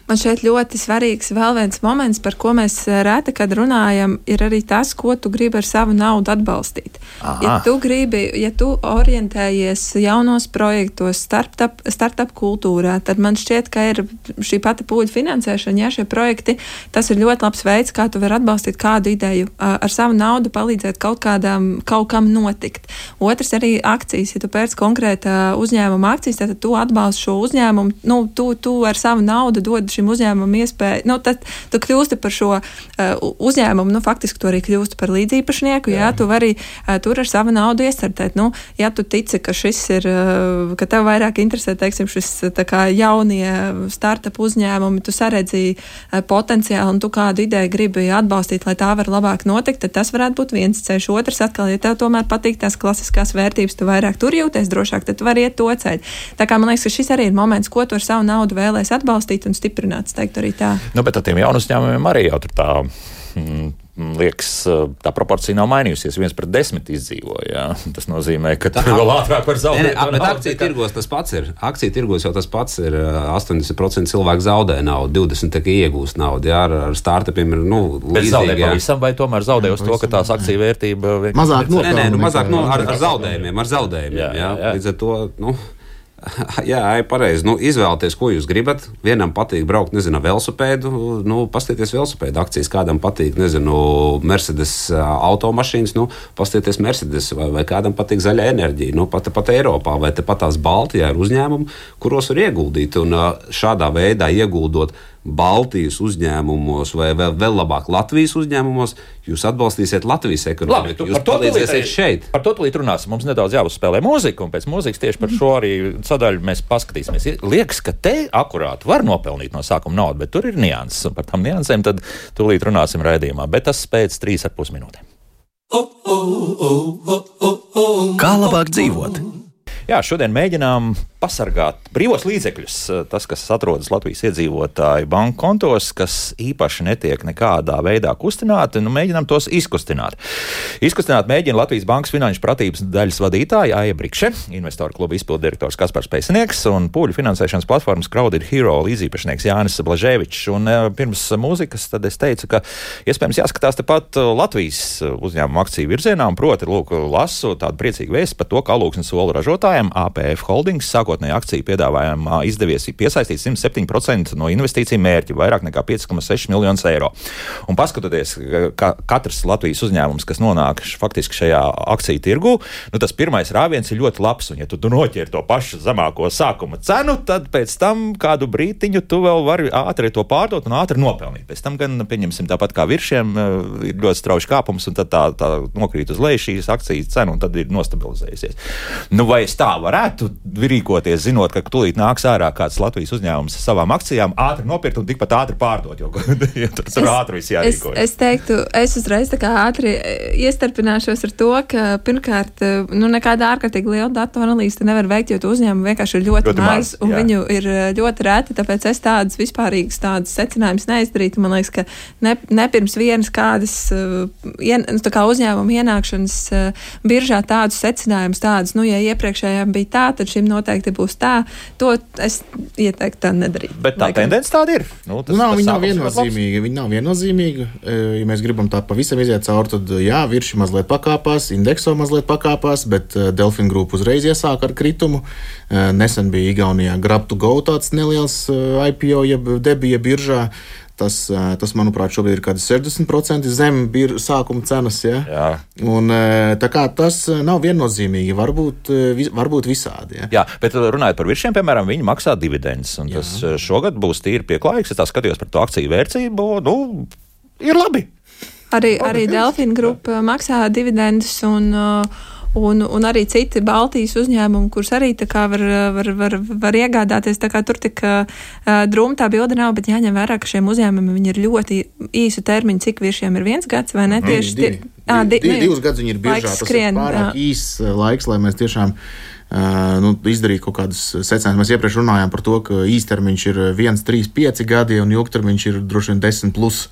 Man šeit ļoti svarīgs vēl viens moments, par ko mēs eh, reti kad runājam, ir arī tas, ko tu gribi ar savu naudu atbalstīt. Aha. Ja tu gribi, ja tu orientējies jaunos projektos, startup, startup kultūrā, tad man šķiet, ka ir šī pati pūļu finansēšana, ja šie projekti, tas ir ļoti labs veids, kā tu vari atbalstīt kādu ideju, ar savu naudu palīdzēt kaut kādam, kaut kam notikt. Otrs arī akcijas, ja tu pēc konkrēta uzņēmuma akcijas, tad tu atbalsti šo uzņēmumu, nu, tu, tu ar savu naudu dod šim uzņēmumam iespēju, nu, tad tu kļūsti par šo uh, uzņēmumu, nu, faktiski tu arī kļūsti par līdzīpašnieku, jā, jā tu vari uh, tur ar savu naudu iestartēt. Nu, ja tu tici, ka šis ir, uh, ka tev vairāk interesē, teiksim, šis tā kā jaunie startup uzņēmumi, tu saredzi uh, potenciālu un tu kādu ideju gribi atbalstīt, lai tā var labāk notikt, tad tas varētu būt viens ceļš. Otrs atkal, ja tev tomēr patīk tās klasiskās vērtības, tu vairāk tur jūties drošāk, tad tu vari iet to ceļu. Tā kā man liekas, ka šis arī ir moments, ko tu ar savu naudu vēlēs atbalstīt un stiprināt stiprināts, teikt arī tā. Nu, bet ar tiem jaunu uzņēmumiem arī jau tur tā. Mm, liekas, tā proporcija nav mainījusies. viens pret desmit izdzīvoja. Tas nozīmē, ka tā vēl ātrāk. Ne, ne, bet akciju tirgos tas pats ir. Akciju tirgos jau tas pats ir. 80% cilvēku zaudē naudu, 20% tikai iegūst naudu. Jā, ar, ar startupiem ir nu, līdzīgi. Pavisam, vai tomēr zaudē uz to, ka tās akciju vērtība vienkārši mazāk nopelnīt? Nē, nē, nu, mazāk no, ar, ar zaudējumiem. Ar zaudējumiem jā, jā, jā. Līdz ar to. Nu, Jā, pareizi. Nu, izvēlieties, ko jūs gribat. Vienam patīk braukt, nezinu, velosipēdu. Nu, Pastieties velosipēdu akcijas. Kādam patīk, nezinu, Mercedes automašīnas. Nu, pastieties Mercedes vai, vai kādam patīk zaļa enerģija. Nu, pat, pat Eiropā vai pat tās Baltijā ir uzņēmumi, kuros var ieguldīt. Un šādā veidā ieguldot Baltijas uzņēmumos, vai vēl, vēl labāk Latvijas uzņēmumos, jūs atbalstīsiet Latvijas ekonomiku. Labi, jūs palīdzēsiet šeit. Par to tūlīt runāsim. Mums nedaudz jāuzspēlē mūzika, un pēc mūzikas tieši par šo arī sadaļu mēs paskatīsimies. Liekas, ka te akurāti var nopelnīt no sākuma naudu, bet tur ir nianses, un par tām niansēm tad tūlīt runāsim raidījumā, bet tas pēc trīs ar pus minūtēm. Kā labāk dzīvot? Jā, šodien mēģinām pasargāt brīvos līdzekļus, eh, tas, kas atrodas Latvijas iedzīvotāju banku kontos, kas īpaši netiek nekādā veidā kustināti, nu, mēģinām tos izkustināt. Izkustināt mēģina Latvijas Bankas finanšu pratības daļas vadītāja Aija Brikše, investoru kluba izpildirektors Kaspars Pēcinieks un pūļu finansēšanas platformas Crowded Hero līdzīpašnieks Jānis Blaževičs. Un eh, pirms mūzikas tad es teicu, ka iespējams jāskatās tepat Latvijas uzņēmuma akciju virzienā, un proti, lūk, lasu tādu priecīgu vēstu par to, ka alūksnes soli ražotājiem APF Holdings sākot sākotnējā akciju piedāvājumā izdevies piesaistīt 107% no investīciju mērķa, vairāk nekā 5,6 miljonus eiro. Un paskatoties, ka katrs Latvijas uzņēmums, kas nonāk faktiski šajā akciju tirgu, nu, tas pirmais rāviens ir ļoti labs. Un, ja tu, tu noķer to pašu zemāko sākuma cenu, tad pēc tam kādu brītiņu tu vēl vari ātri to pārdot un ātri nopelnīt. Pēc tam gan, pieņemsim, tāpat kā virsiem, eh, ir ļoti strauji kāpums, un tad tā, tā nokrīt uz leju šīs akcijas cena, un tad ir nostabilizējusies. Nu, vai es tā varētu rīkot? rīkoties, zinot, ka tūlīt nāks ārā kāds Latvijas uzņēmums savām akcijām, ātri nopirkt un tikpat ātri pārdot. Jo ja tur, tur ātri viss jārīkojas. Es, es teiktu, es uzreiz tā kā ātri e, iestarpināšos ar to, ka pirmkārt, e, nu, nekāda ārkārtīgi liela datu analīze nevar veikt, jo uzņēmumi vienkārši ir ļoti, ļoti maz un jā. viņu ir e, ļoti reti. Tāpēc es tādas vispārīgas tādas secinājumus neizdarītu. Man liekas, ka ne, ne pirms vienas kādas ien, nu, tā kā uzņēmuma ienākšanas biržā tādus secinājumus, tādus, nu, ja iepriekšējām bija tā, tad šim noteikti būs tā. To es ieteiktu tā nedarīt. Bet tā Laikam. tendence tāda ir. Nu, tas, nav, tas viņa nav viennozīmīga. Viņa nav viennozīmīga. E, ja mēs gribam tā pavisam iziet cauri, tad jā, virši mazliet pakāpās, indekso mazliet pakāpās, bet e, Delfina grupa uzreiz iesāka ar kritumu. E, nesen bija Igaunijā Grabtu Go tāds neliels IPO, jeb debija biržā. Tas, tas, manuprāt, šobrīd ir kaut kāds 60% zem sākuma cenas. Ja? Jā. Un, tā kā tas nav viennozīmīgi, varbūt, varbūt visādi. Ja? Jā, bet runājot par virsiem, piemēram, viņi maksā dividendus. Tas šogad būs tīri pieklājīgs. Es tā skatījos par to akciju vērtību. Nu, ir labi. Arī, arī Delfina grupa maksā dividendus. Un, uh, un, un arī citi Baltijas uzņēmumi, kurus arī var, var, var, var iegādāties. Tur tik uh, drūma tā bilde nav, bet jāņem vērā, ka šiem uzņēmumiem ir ļoti īsu termiņu, cik viešiem ir viens gads vai ne tieši. Divi, divi, divi, divi, divus gadus viņi ir biežāk. Tas skrien, ir pārāk īss laiks, lai mēs tiešām nu, izdarīt kaut kādus secinājumus. Mēs iepriekš runājām par to, ka īstermiņš ir 1, 3, 5 gadi un ilgtermiņš ir droši vien 10. Plus.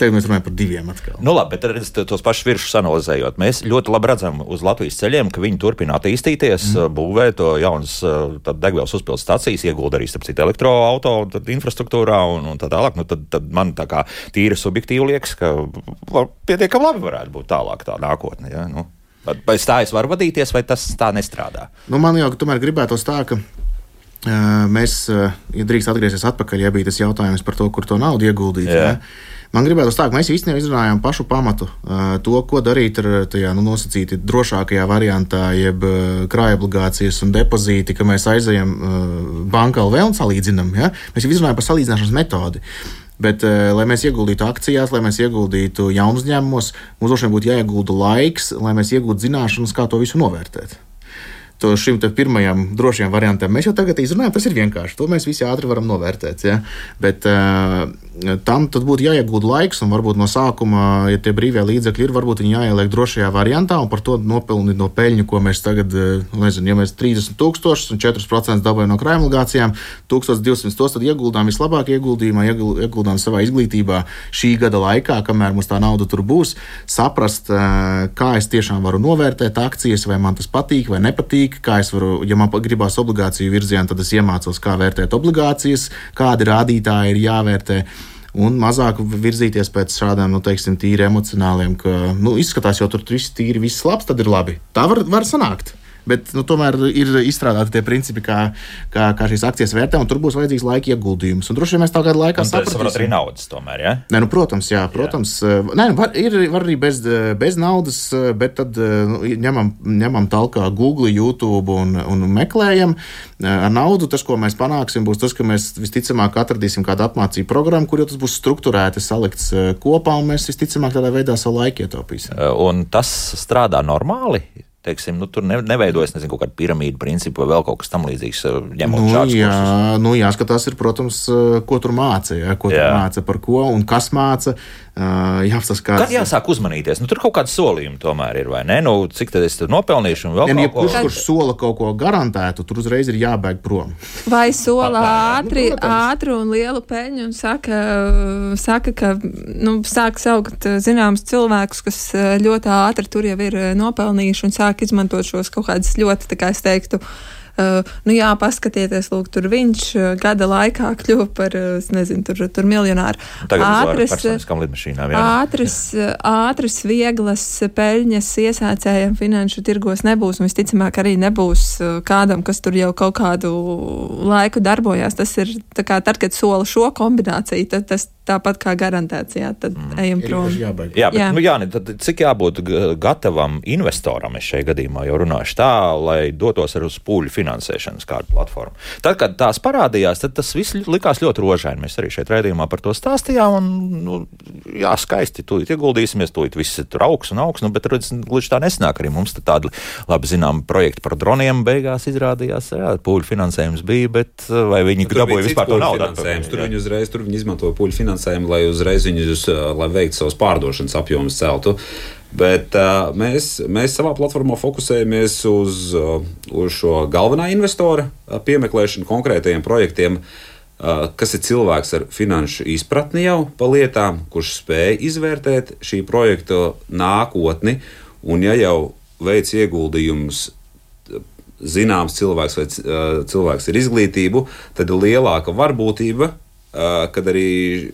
Tagad mēs runājam par diviem atkal. Nu, labi, bet redz, tos pašus virsmas analizējot, mēs ļoti labi redzam uz Latvijas ceļiem, ka viņi turpina attīstīties, mm. būvē to jaunas degvielas uzpildes stācijas, iegulda arī starp citu elektroautorātu infrastruktūrā un, un tā tālāk. Nu, tad, tad man tā kā tīri subjektīvi liekas, ka pietiekami labi varētu būt tālāk tā nākotne. Ja? Nu. Vai tā es varu vadīties, vai tas tā nestrādā? Nu, man jau tomēr gribētos tā, ka mēs, ja drīkst atgriezties atpakaļ, ja bija tas jautājums par to, kur to naudu ieguldīt. Ja? Man gribētu tā, ka mēs īstenībā izrunājām pašu pamatu, to, ko darīt ar tajā nu, nosacīti drošākajā variantā, jeb krājuma obligācijas un depozīti, ka mēs aizejam bankā vēl un salīdzinām. Ja? Mēs jau izrunājām par salīdzināšanas metodi. Bet, uh, lai mēs ieguldītu akcijās, lai mēs ieguldītu jaunu uzņēmumos, mums droši vien būtu jāiegulda laiks, lai mēs iegūtu zināšanas, kā to visu novērtēt to šim pirmajam drošajam variantam. Mēs jau tagad izrunājam, tas ir vienkārši. To mēs visi ātri varam novērtēt. Ja? Bet uh, tam būtu jāiegūda laiks, un varbūt no sākuma, ja tie brīvie līdzekļi ir, varbūt viņi jāieliek drošajā variantā, un par to nopelnīt no peļņu, ko mēs tagad, nu, nezinu, ja mēs 30 tūkstošus un 4% dabūjam no krājuma obligācijām, 1200 tos ieguldām vislabāk ieguldījumā, ieguldām savā izglītībā šī gada laikā, kamēr mums tā nauda tur būs, saprast, uh, kā es tiešām varu novērtēt akcijas, vai man tas patīk vai nepatīk patīk, kā es varu, ja man gribās obligāciju virzienā, tad es iemācos, kā vērtēt obligācijas, kādi rādītāji ir jāvērtē un mazāk virzīties pēc šādām, nu, teiksim, tīri emocionāliem, ka, nu, izskatās jau tur viss tīri, viss labs, tad ir labi. Tā var, var sanākt. Bet nu, tomēr ir izstrādāti tie principi, kā, kā, kā šīs akcijas vērtē, un tur būs vajadzīgs laika ieguldījums. Un droši vien mēs tā gada laikā saprotam. Tas arī naudas, tomēr. Ja? Nē, nu, protams, jā, protams. Jā. Nē, nu, var, ir, var arī bez, bez naudas, bet tad nu, ņemam, ņemam talkā Google, YouTube un, un meklējam. Ar naudu tas, ko mēs panāksim, būs tas, ka mēs visticamāk atradīsim kādu apmācību programmu, kur jau tas būs strukturēti salikts kopā, un mēs visticamāk tādā veidā savu laiku ietaupīsim. Un tas strādā normāli? Teiksim, nu, tur ne, neveidojas nezinu, kaut kāda piramīda principa vai vēl kaut kas tamlīdzīgs. Eh, ņemot nu, jā, kursus. nu, jāskatās, ir, protams, eh, ko tur māca, ja, ko jā. tur māca, par ko un kas māca. Uh, jāsaskatās. Kad jāsāk uzmanīties? Nu, tur kaut kāda solījuma tomēr ir, vai ne? Nu, cik tad es tur nopelnīšu? Ja, ja kurš, kurš sola kaut ko garantētu, tur uzreiz ir jābēg prom. Vai sola ātri, nu, ātri un lielu peļņu un saka, saka ka nu, sāk saukt zināmus cilvēkus, kas ļoti ātri tur jau ir nopelnījuši un sāk izmantot šos kaut kādus ļoti, kā es teiktu, Uh, nu jā, paskatieties, lūk, tur viņš uh, gada laikā kļuva par, uh, es nezinu, tur, tur miljonāru. Ātras, ātras, ātras, vieglas peļņas iesācējiem finanšu tirgos nebūs, un visticamāk arī nebūs kādam, kas tur jau kaut kādu laiku darbojās. Tas ir tā kā tad, kad sola šo kombināciju, tad tas tāpat kā garantēcijā, tad mm. ejam prom. Jā, bet, jā. Nu, jā, tad, cik jābūt gatavam investoram, es šajā gadījumā jau runāšu tā, lai dotos ar uz pūļu finansēšanas kādu platformu. Tad, kad tās parādījās, tad tas viss likās ļoti rožaini. Mēs arī šeit raidījumā par to stāstījām, un, nu, jā, skaisti, tūlīt ieguldīsimies, tūlīt viss tur augs un augs, nu, bet, redz, gluži tā nesnāk arī mums tādi labi zinām projekti par droniem beigās izrādījās, jā, pūļu finansējums bija, bet vai viņi dabūja vispār to naudu? Tur viņi uzreiz, tur viņi izmantoja pūļu finansējumu lai uzreiz viņus, lai veiktu savus pārdošanas apjomus celtu. Bet uh, mēs, mēs savā platformā fokusējamies uz, uz šo galvenā investora piemeklēšanu konkrētajiem projektiem, uh, kas ir cilvēks ar finanšu izpratni jau par lietām, kurš spēj izvērtēt šī projekta nākotni. Un, ja jau veic ieguldījumus zināms cilvēks vai cilvēks ar izglītību, tad ir lielāka varbūtība, kad arī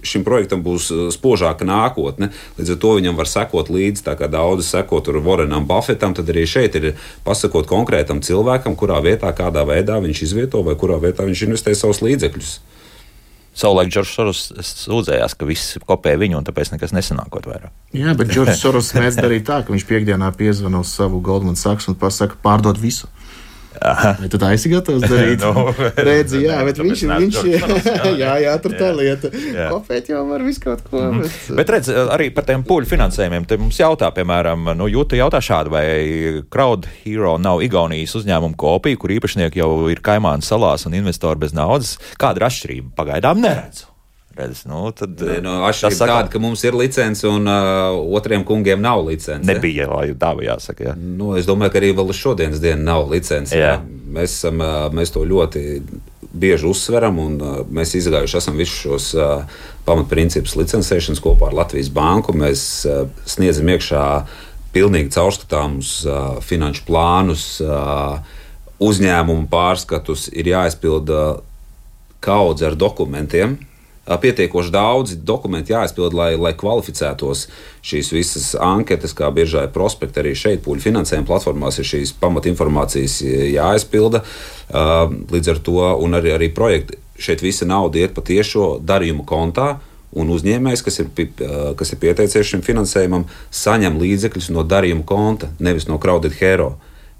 šim projektam būs spožāka nākotne. Līdz ar to viņam var sekot līdzi, tā kā daudzi seko tur Vorenam Buffetam, tad arī šeit ir pasakot konkrētam cilvēkam, kurā vietā, kādā veidā viņš izvieto vai kurā vietā viņš investē savus līdzekļus. Savulaik Džordžs Soros sūdzējās, ka viss kopē viņu, un tāpēc nekas nesanākot vairāk. Jā, bet Džordžs Soros mēdz darīt tā, ka viņš piekdienā piezvanīja uz savu Goldman Sachs un pasaka, pārdod visu. Vai tu tā esi gatavs darīt? Nu, Redzi, jā, bet tāpēc viņš, viņš, jā. jā, jā, tur tā Jā. lieta. Jā. Kopēt jau var visu kaut ko. Mhm. Bet, Bet redz, arī par tiem pūļu finansējumiem. Te mums jautā, piemēram, nu, Jūta jautā šādu, vai Crowd Hero nav Igaunijas uzņēmuma kopija, kur īpašnieki jau ir Kaimānu salās un investori bez naudas. Kāda ir atšķirība? Pagaidām neredzu. Redz, nu, tad, Nē, no, tas atšķirība saka, tāda, ka mums ir licence un uh, otriem kungiem nav licence. nebija, lai dāvā jāsaka. Jā. Nu, es domāju, ka arī vēl šodienas dienu nav licence. Jā. jā. Mēs, esam, ā, mēs to ļoti bieži uzsveram, un ā, mēs izgājuši esam visus šos ā, pamatprincipus licencēšanas kopā ar Latvijas Banku. Mēs ā, sniedzam iekšā pilnīgi caurskatāmus ā, finanšu plānus, ā, uzņēmumu pārskatus, ir jāizpilda kaudze ar dokumentiem. Pietiekoši daudzi dokumenti jāizpild, lai, lai kvalificētos šīs visas anketas, kā biežā ir prospekti. Arī šeit, pūļu finansējuma platformās, ir šīs pamatinformācijas jāizpilda. Līdz ar to arī, arī projekti šeit visa nauda iet pa tiešo darījumu kontā. Un uzņēmējs, kas ir, kas ir pieteicies šim finansējumam, saņem līdzekļus no darījuma konta, nevis no Crowded Hero.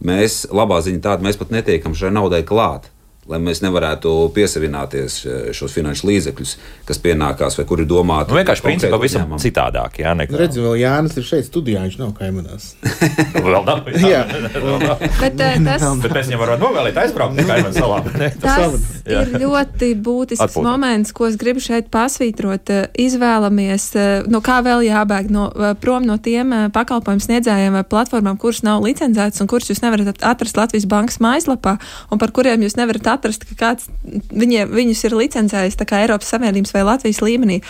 Mēs, labā ziņa tāda, mēs pat netiekam šai naudai klāt. Lai mēs nevarētu piesavināties e, šos finanšu līdzekļus, kas pienākās vai kuri ir domāti. Nu, vienkārši principā visam uzņēmumam. citādāk. Jā, nekā. Redzi, vēl Jānis ir šeit studijā, viņš nav kaimanās. Vēl nav. Jā. Bet eh, tas, Bet mēs viņam varam novēlēt aizbraukt no Kaimānu salām. tas ir ļoti būtisks Atpūta. moments, ko es gribu šeit pasvītrot. Eh, Izvēlamies, eh, no kā vēl jābēg no, eh, prom no tiem eh, pakalpojumu sniedzējiem vai platformām, kuras nav licencētas un kuras jūs nevarat atrast Latvijas bankas mājaslapā, un par kuriem jūs nevarat atrast, ka kāds viņiem, viņus ir licencējis Eiropas Savienības vai Latvijas līmenī.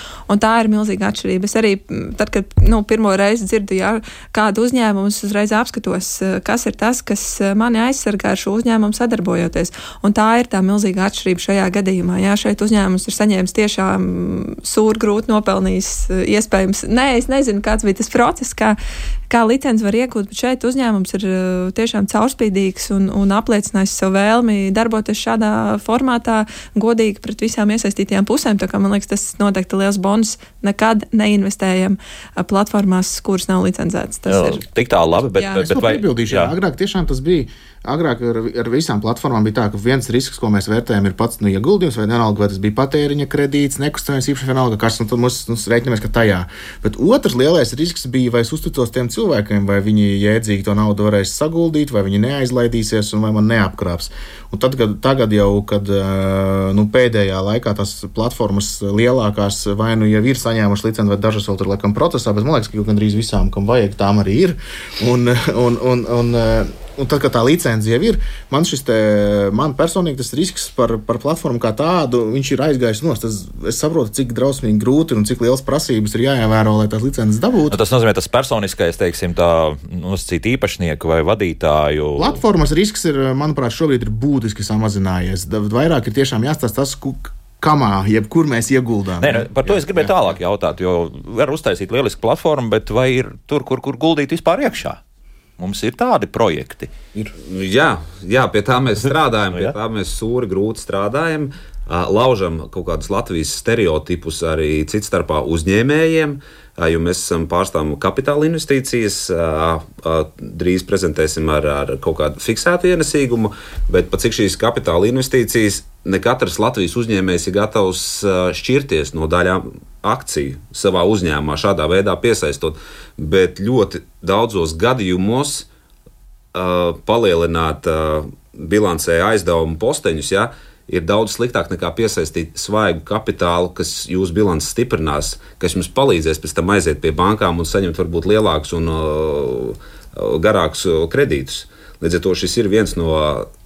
Tā ir milzīga atšķirība. Es arī, tad, kad nu, pirmo reizi dzirdu jā, kādu uzņēmumu, es uzreiz apskatos, eh, kas ir tas, kas eh, mani aizsargā ar šo uzņēmumu sadarbojoties. Un tā ir tā milzīga atšķirība šajā gadījumā. Jā, šeit uzņēmums ir saņēmis tiešām sūru grūti nopelnījis, eh, iespējams. Nē, es nezinu, kāds bija tas process, kā, kā licenci var iegūt, bet šeit uzņēmums ir tiešām caurspīdīgs un, un apliecinājis savu vēlmi darboties šādā formātā, godīgi pret visām iesaistītajām pusēm. Tā kā man liekas, tas noteikti liels bonus. Nekad neinvestējam platformās, kuras nav licencētas. Tas Jā, ir Tik tālu labi, bet, Jā. bet, Es bet to piebildīšu. Jā. jā. Agrāk tiešām tas bija. Agrāk ar, ar visām platformām bija tā, ka viens risks, ko mēs vērtējam, ir pats nu, ieguldījums, vai vienalga, vai tas bija patēriņa kredīts, nekustamais īpašums, vienalga, kas nu, mums, mums rēķinamies, ka tajā. Bet otrs lielais risks bija, vai es uzticos tiem cilvēkiem, vai viņi jēdzīgi to naudu varēs saguldīt, vai viņi neaizlaidīsies, un vai man neapkrāps. Un tad, kad, tagad jau, kad nu, pēdējā laikā tās platformas lielākās vai nu jau ir saņēmušas licenci, vai dažas vēl tur laikam procesā, bet man liekas, ka gandrīz visām, kam vajag, tām arī ir. Un, un, un, un, un tad, kad tā licence jau ir, man te, man personīgi tas risks par, par platformu kā tādu, viņš ir aizgājis nost. Es, es saprotu, cik drausmīgi grūti un cik liels prasības ir jāievēro, lai tās licences dabūtu. Nu, tas nozīmē, tas personiskais, teiksim, tā nosacīt īpašnieku vai vadītāju. Platformas risks ir, manuprāt, šobrīd ir būtiski samazinājies. Vairāk ir tiešām jāstāsta tas, kamā, jebkur mēs ieguldām. Nē, ne, par to es gribēju tālāk jautāt, jo var uztaisīt lielisku platformu, bet vai ir tur, kur, kur guldīt vispār iekšā? Mums ir tādi projekti. Jā, jā, pie tā mēs strādājam, Nu, pie jā. tā mēs sūri grūti strādājam. Laužam kaut kādus Latvijas stereotipus arī cits starpā uzņēmējiem, jo mēs esam pārstāvam kapitāla investīcijas. Drīz prezentēsim ar, ar kaut kādu fiksētu ienesīgumu, bet pat cik šīs kapitāla investīcijas, ne katrs Latvijas uzņēmējs ir gatavs šķirties no daļām akciju savā uzņēmumā, šādā veidā piesaistot. Bet ļoti daudzos gadījumos uh, palielināt uh, bilancē aizdevumu posteņus, ja, ir daudz sliktāk nekā piesaistīt svaigu kapitālu, kas jūsu bilanci stiprinās, kas jums palīdzēs pēc tam aiziet pie bankām un saņemt varbūt lielākus un uh, garākus kredītus. Līdz ar to šis ir viens no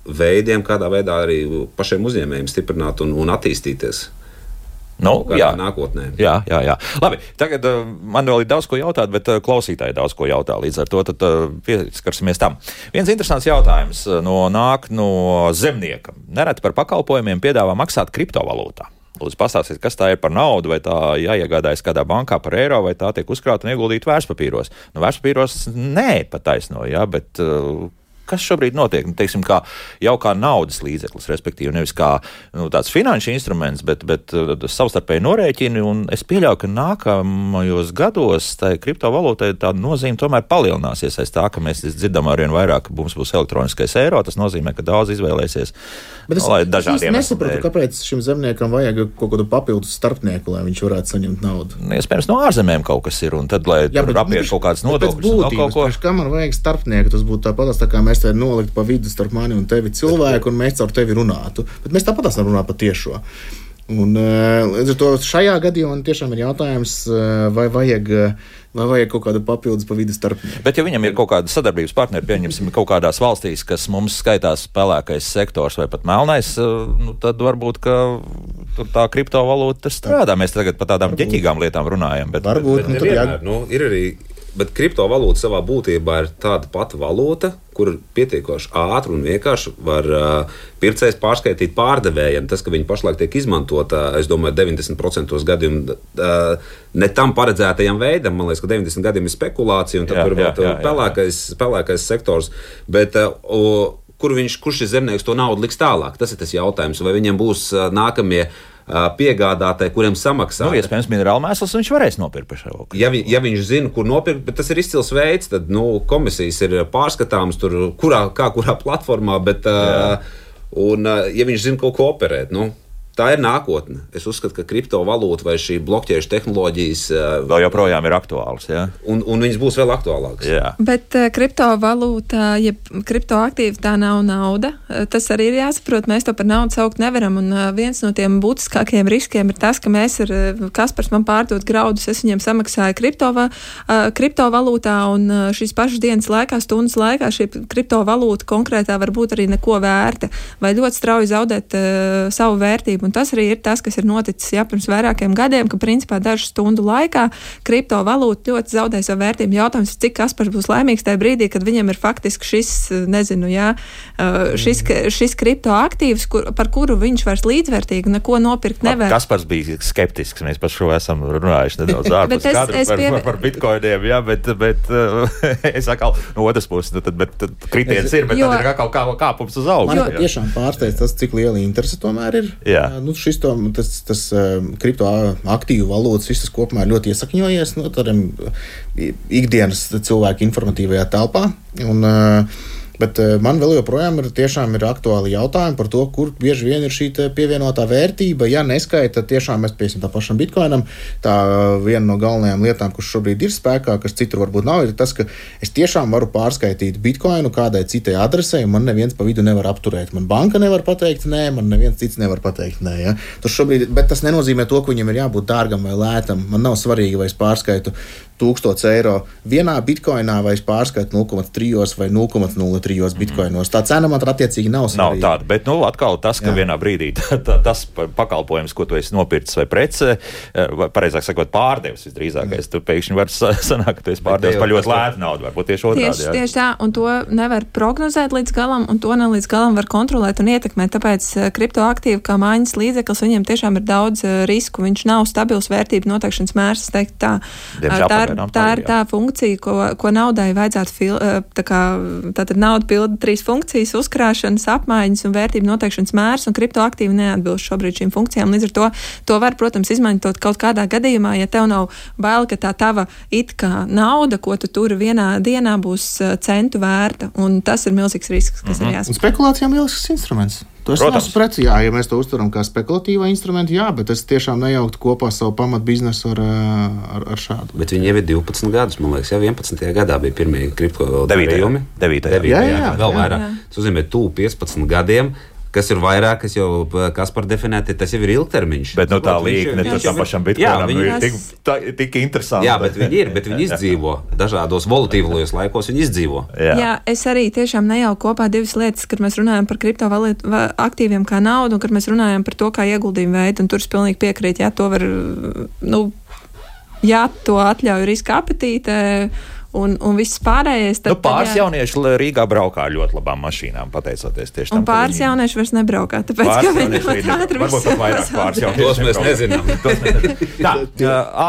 veidiem, kādā veidā arī pašiem uzņēmējiem stiprināt un, un attīstīties. Nu, jā, nākotnē. Jā, jā, jā. Labi, tagad uh, man vēl ir daudz ko jautāt, bet uh, klausītāji daudz ko jautā. Līdz ar to tad, uh, pieskarsimies tam. Viens interesants jautājums no, nāk no zemnieka. Nereti par pakalpojumiem piedāvā maksāt kriptovalūtā. Lūdzu, pastāstiet, kas tā ir par naudu, vai tā jāiegādājas kādā bankā par eiro, vai tā tiek uzkrāta un ieguldīta vērtspapīros. Nu, vērtspapīros nē, pat taisno, jā, bet uh, kas šobrīd notiek? Nu, teiksim, kā, jau kā naudas līdzeklis, respektīvi, nevis kā nu, tāds finanšu instruments, bet, bet uh, savstarpēji norēķini. Es pieļauju, ka nākamajos gados tai kriptovalūtai tā nozīme tomēr palielināsies aiz tā, ka mēs dzirdam arvien vairāk, ka mums būs elektroniskais eiro. Tas nozīmē, ka daudz izvēlēsies. Bet es, es nesaprotu, kāpēc šim zemniekam vajag kaut kādu papildus starpnieku, lai viņš varētu saņemt naudu. Iespējams, no ārzemēm kaut kas ir, un tad, lai Jā, apiet kaut kādas nodokļus, no kaut ko. Kā man vajag starpnieku, tas būtu tāpat, tā kā mēs te nolikt pa vidu starp mani un tevi cilvēku, un mēs caur tevi runātu. Bet mēs tāpat esam runājuši par tiešo. Un, eh, līdz ar to šajā gadījumā tiešām ir jautājums, eh, vai vajag vai vajag kaut kādu papildus pa vidu starpnieku. Bet, ja viņam ir kaut kāda sadarbības partneri, pieņemsim, kaut kādās valstīs, kas mums skaitās pelēkais sektors vai pat melnais, eh, nu, tad varbūt tā kriptovalūta strādā. Mēs tagad par tādām ģeķīgām lietām runājam. Bet, varbūt bet, nu, jā, nu, ir arī Bet kriptovalūta savā būtībā ir tāda pati valūta, kur pietiekoši ātri un vienkārši var uh, pircējs pārskaitīt pārdevējiem. Tas, ka viņi pašlaik tiek izmantota, es domāju, 90% gadījumu uh, ne tam paredzētajam veidam. Man liekas, ka 90 gadiem ir spekulācija, un tad tur ir pelēkais, pelēkais sektors. Bet, uh, kur viņš, kurš šis zemnieks to naudu liks tālāk? Tas ir tas jautājums. Vai viņiem būs nākamie piegādātāji, kuriem samaksā. Nu, iespējams, minerālu mēslus viņš varēs nopirkt par šo. Ja, vi, ja viņš zina, kur nopirkt, bet tas ir izcils veids, tad nu, komisijas ir pārskatāmas tur, kurā, kā kurā platformā, bet, uh, un, ja viņš zina, ko operēt, nu, Tā ir nākotne. Es uzskatu, ka kriptovalūta vai šī blokķēžu tehnoloģijas vēl joprojām ir aktuālas. Ja? Un, un viņas būs vēl aktuālākas. Jā. Bet uh, kriptovalūta, ja kriptoaktīva tā nav nauda, tas arī ir jāsaprot. Mēs to par naudu saukt nevaram. Un uh, viens no tiem būtiskākajiem riskiem ir tas, ka mēs ar Kaspars man pārdot graudus, es viņiem samaksāju kriptova, uh, kriptovalūtā, un šīs pašas dienas laikā, stundas laikā šī kriptovalūta konkrētā var būt arī neko vērta vai ļoti strauji zaudēt savu vērtību. Un tas arī ir tas, kas ir noticis jā, pirms vairākiem gadiem, ka principā dažu stundu laikā kriptovalūta ļoti zaudē savu vērtību. Jautājums, cik Kaspars būs laimīgs tajā brīdī, kad viņam ir faktiski šis, nezinu, jā, šis, šis kriptoaktīvs, kur, par kuru viņš vairs līdzvērtīgi neko nopirkt nevar. Kaspars bija skeptisks, mēs par šo esam runājuši nedaudz ārpus kadra par, pie... par, par bitkoiniem, jā, bet, bet es atkal no otras puses, nu, tad, bet tad kritiens ir, bet jo, tad ir atkal kā, kāpums uz augšu. Man tiešām pārsteidz tas, cik liela interese tomēr ir. Jā nu, šis to, tas, tas kriptoaktīvu valūtas viss kopumā ir ļoti iesakņojies no nu, tādiem ikdienas cilvēku informatīvajā telpā. Un, uh, Bet uh, man vēl joprojām ir, ir aktuāli jautājumi par to, kur bieži vien ir šī pievienotā vērtība. Ja neskaita, tiešām mēs piesim tā pašam bitkoinam, tā viena no galvenajām lietām, kas šobrīd ir spēkā, kas citur varbūt nav, ir tas, ka es tiešām varu pārskaitīt bitkoinu kādai citai adresei, un man neviens pa vidu nevar apturēt. Man banka nevar pateikt, nē, man neviens cits nevar pateikt, nē. Ja? Tas šobrīd, bet tas nenozīmē to, ka viņam ir jābūt dārgam vai lētam. Man nav svarīgi, vai es pārskaitu 1000 eiro vienā bitkoinā, vai es pārskaitu 0,3 vai 0,03 bitkoinos. Tā cena man attiecīgi nav svarīga. Nav tāda, bet nu, atkal tas, ka Jā. vienā brīdī tā, tā, tas pakalpojums, ko tu esi nopircis vai prece, eh, vai pareizāk sakot, pārdevis visdrīzākais, tu pēkšņi vari sanākt, ka tu esi pārdevis par ļoti lētu naudu, varbūt tieši otrādi. Tieši, jā. tieši tā, un to nevar prognozēt līdz galam, un to ne līdz galam var kontrolēt un ietekmēt. Tāpēc eh, kriptoaktīvi kā mājas līdzeklis, viņiem tiešām ir daudz eh, risku. Viņš nav stabils vērtību noteikšanas mērs, teiktu tā. Diemžēl, tā ir, tā ir tā funkcija, ko, ko naudai vajadzētu fil, eh, tā kā tātad nauda pilda trīs funkcijas - uzkrāšanas, apmaiņas un vērtību noteikšanas mērs, un kriptoaktīvi neatbilst šobrīd šīm funkcijām. Līdz ar to to var, protams, izmantot kaut kādā gadījumā, ja tev nav bail, ka tā tava it kā nauda, ko tu tur vienā dienā būs eh, centu vērta, un tas ir milzīgs risks, kas mm -hmm. ir jāsaprot. Spekulācijām lielisks instruments. Tas ir preci, jā, ja mēs to uztveram kā spekulatīvu instrumentu, jā, bet es tiešām nejauktu kopā savu pamatbiznesu ar, ar, ar šādu. Bet viņi jau ir 12 gadus, man liekas, jau 11. gadā bija pirmie kriptovalūtu 9. 9. Jā, jā, jā, vēl vairāk. Tas nozīmē, tu 15 gadiem kas ir vairāk, kas jau kas par definēti, tas jau ir ilgtermiņš. Bet nu, tā līnija tam pašam bitkoinam nu, ir tik, tā, tik interesanti. Jā, bet viņi ir, bet viņi izdzīvo dažādos volatīvos laikos, viņi izdzīvo. Jā. jā, es arī tiešām nejauku kopā divas lietas, kad mēs runājam par kriptovalūtu aktīviem kā naudu, un kad mēs runājam par to, kā ieguldījumu veidu, un tur es pilnīgi piekrītu, jā, to var, nu, jā, to atļauj riska apetīte un, un viss pārējais. Tad, Nu, pāris tad, jā, jaunieši Rīgā braukā ar ļoti labām mašīnām, pateicoties tieši tam. Un pāris viņi- jaunieši vairs nebraukā, tāpēc, Pāris ka viņi ļoti ātri varbūt pat vairāk pāris jaunieši Tos mēs nezinām. Tā,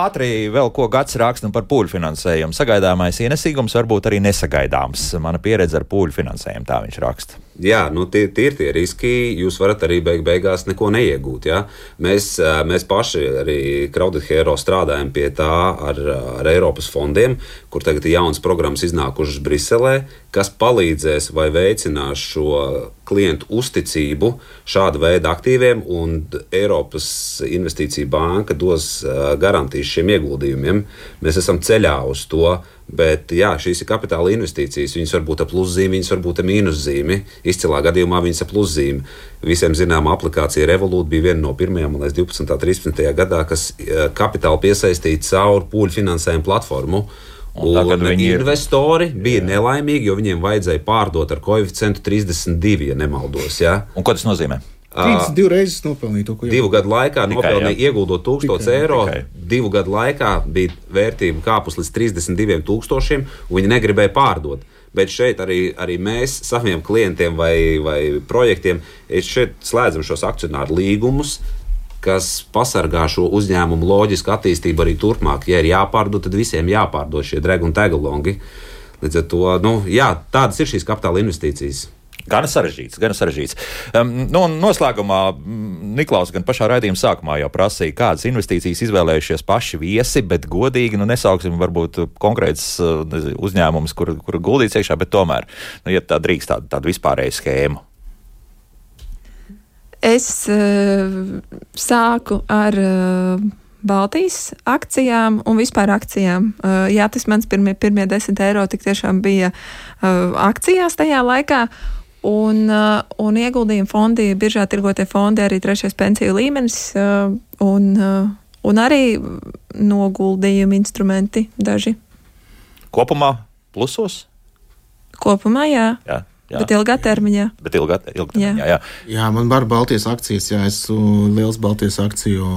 ātri vēl ko gads raksta par pūļu finansējumu. Sagaidāmais ienesīgums varbūt arī nesagaidāms. Mana pieredze ar pūļu finansējumu, tā viņš raksta. Jā, nu, tie, tie ir tie riski. Jūs varat arī beig beigās neko neiegūt. Ja? Mēs, mēs paši arī Crowded Hero strādājam pie tā ar, ar Eiropas fondiem, kur tagad ir jaunas programmas iznākušas Briselē, kas palīdzēs vai veicinās šo klientu uzticību šāda veida aktīviem, un Eiropas Investīcija banka dos garantijas šiem ieguldījumiem. Mēs esam ceļā uz to. Bet jā, šīs ir kapitāla investīcijas. Viņas var būt ar pluszīmi, viņas var būt ar mīnuszīmi. Izcilā gadījumā viņas ir pluszīmi. Visiem zināmā aplikācija Revolut bija viena no pirmajām, man liekas, 12. un 13. gadā, kas eh, kapitālu piesaistīja caur pūļu finansējumu platformu. Un tagad Un viņi ir- investori bija nelaimīgi, jo viņiem vajadzēja pārdot ar koeficientu 32, ja nemaldos. Ja? Un ko tas nozīmē? 32 reizes nopelnīja to, ko Divu gadu laikā Tikai, nopelnīja, jā. ieguldot 1000 Tikai, eiro. tikai. Divu gadu laikā bija vērtība kāpus līdz 32,000, un viņi negribēja pārdot. Bet šeit arī, arī mēs saviem klientiem vai, vai projektiem šeit slēdzam šos akcionāru līgumus, kas pasargā šo uzņēmumu loģisku attīstību arī turpmāk. Ja ir jāpārdod, tad visiem jāpārdod šie dragi un tegalongi. Līdz ar to nu, jā, tādas ir šīs kapitāla investīcijas. Gan sarežģīts, gan sarežģīts. Um, nu, noslēgumā Niklaus gan pašā raidījuma sākumā jau prasīja, kādas investīcijas izvēlējušies paši viesi, bet godīgi, nu, nesauksim varbūt konkrēts nezinu, uzņēmums, kur, kur guldīts iekšā, bet tomēr, nu, ja tā drīkst tādu, tādu vispārēju schēmu. Es uh, sāku ar uh, Baltijas akcijām un vispār akcijām. Uh, jā, tas mans pirmie, pirmie desmit eiro tik tiešām bija uh, akcijās tajā laikā. Un, uh, un ieguldījumu fondi, biržā tirgotie fondi, arī trešais pensiju līmenis uh, un, uh, un arī noguldījumu instrumenti daži. Kopumā plusos? Kopumā, jā, Jā, jā. bet ilgā termiņā. Bet ilgā, ilgtermiņā, jā. jā. Jā, man var Baltijas akcijas, jā, esmu liels Baltijas akciju.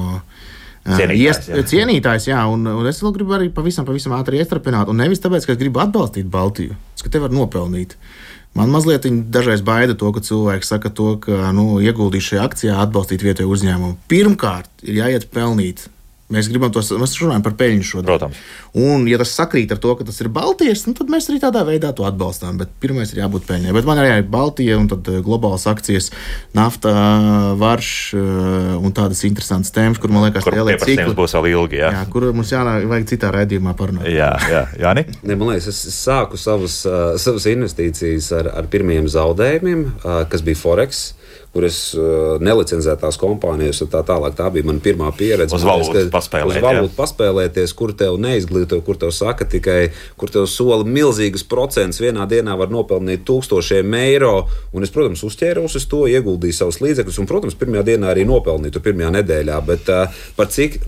Cienītājs, jā. cienītājs, jā, un, un es vēl gribu arī pavisam, pavisam ātri iestrādāt. Un nevis tāpēc, ka es gribu atbalstīt Baltiju, bet ka te var nopelnīt. Man mazliet dažreiz baida to, ka cilvēki saka, to, ka nu, ieguldīt šajā akcijā, atbalstīt vietēju uzņēmumu. Pirmkārt, ir jāiet pelnīt. Mēs gribam to, mēs runājam par peļņu šodien. Protams. Un, ja tas sakrīt ar to, ka tas ir Baltijas, nu, tad mēs arī tādā veidā to atbalstām. Bet pirmais ir jābūt peļņai. Bet man arī ir Baltija un tad eh, globālas akcijas, nafta, varš eh, un tādas interesantas tēmas, kur man liekas, lielie pieprasījums cikli. būs vēl ilgi, jā. Jā, kur mums jāvajag citā raidījumā parunāt. Jā, jā, Jāni? Ne, man liekas, es sāku savus, uh, savus investīcijas ar, ar pirmiem zaudējumiem, uh, kas bija Forex. Kur es uh, nelicenzētās kompānijās, un tā tālāk. Tā bija mana pirmā pieredze. Uz Man liekas, valūtas ka paspēlēt, Uz valūtu paspēlēties, kur tev neizglīto, kur tev saka tikai, kur tev sola milzīgas procentus. Vienā dienā var nopelnīt tūkstošiem eiro. Un es, protams, uzķēros uz to, ieguldīju savus līdzekļus, un, protams, pirmajā dienā arī nopelnīju, tur pirmajā nedēļā. Bet uh, par cik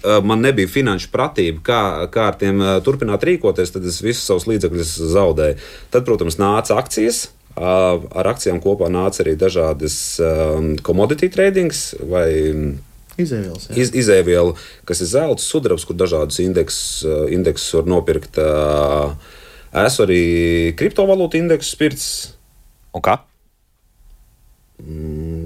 Uh, man nebija finanšu pratība, kā, kā ar tiem uh, turpināt rīkoties, tad es visus savus līdzekļus zaudēju. Tad, protams, nāca akcijas. Ar akcijām kopā nāca arī dažādas commodity tradings vai Izēvielas. iz, izēvielu, kas ir zelta, sudrabs, kur dažādus indeksus, indeksus var nopirkt. Esmu arī kriptovalūtu indeksu pirts. Un kā?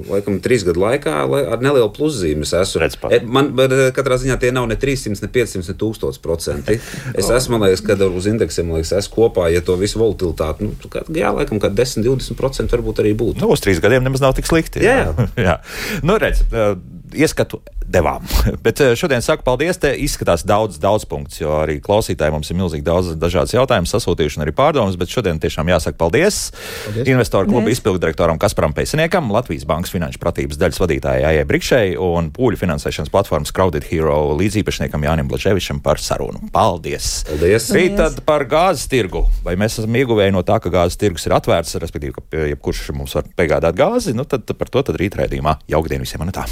Laikam, trīs gadu laikā lai- ar nelielu pluszīmi es esmu. Redz. E, Man eh, katrā ziņā tie nav ne 300, ne 500, ne 1000 procenti. Es esmu, man liekas, kad uz indeksiem, liekas, esmu kopā, ja to visu volatilitāti, nu, kā, jā, laikam, kad 10, 20 procenti varbūt arī būtu. Nu, uz trīs gadiem nemaz nav tik slikti. Jā. jā. Nu, redz, eh, ieskatu devām. Bet eh, šodien saku paldies. Te izskatās daudz, daudz punktus, jo arī klausītāji mums ir milzīgi daudz dažādas jautājumas, sasūtījuši un arī pārdomas. Bet šodien tiešām jāsaka paldies, paldies. investoru kluba Paldies. izpilddirektoram Kasparam Pēciniekam, Latvijas Bankas finanšu pratības daļas vadītājai Aijai Brikšai un pūļu finansēšanas platformas Crowded Hero līdzīpašniekam Jānim Blaževičam par sarunu. Paldies! Paldies! Rīt tad par gāzes tirgu. Vai mēs esam ieguvēji no tā, ka gāzes tirgus ir atvērts, respektīvi, ka jebkurš mums var piegādāt gāzi, nu tad par to tad rīt rēdījumā. Jauktdien visiem! Un tā.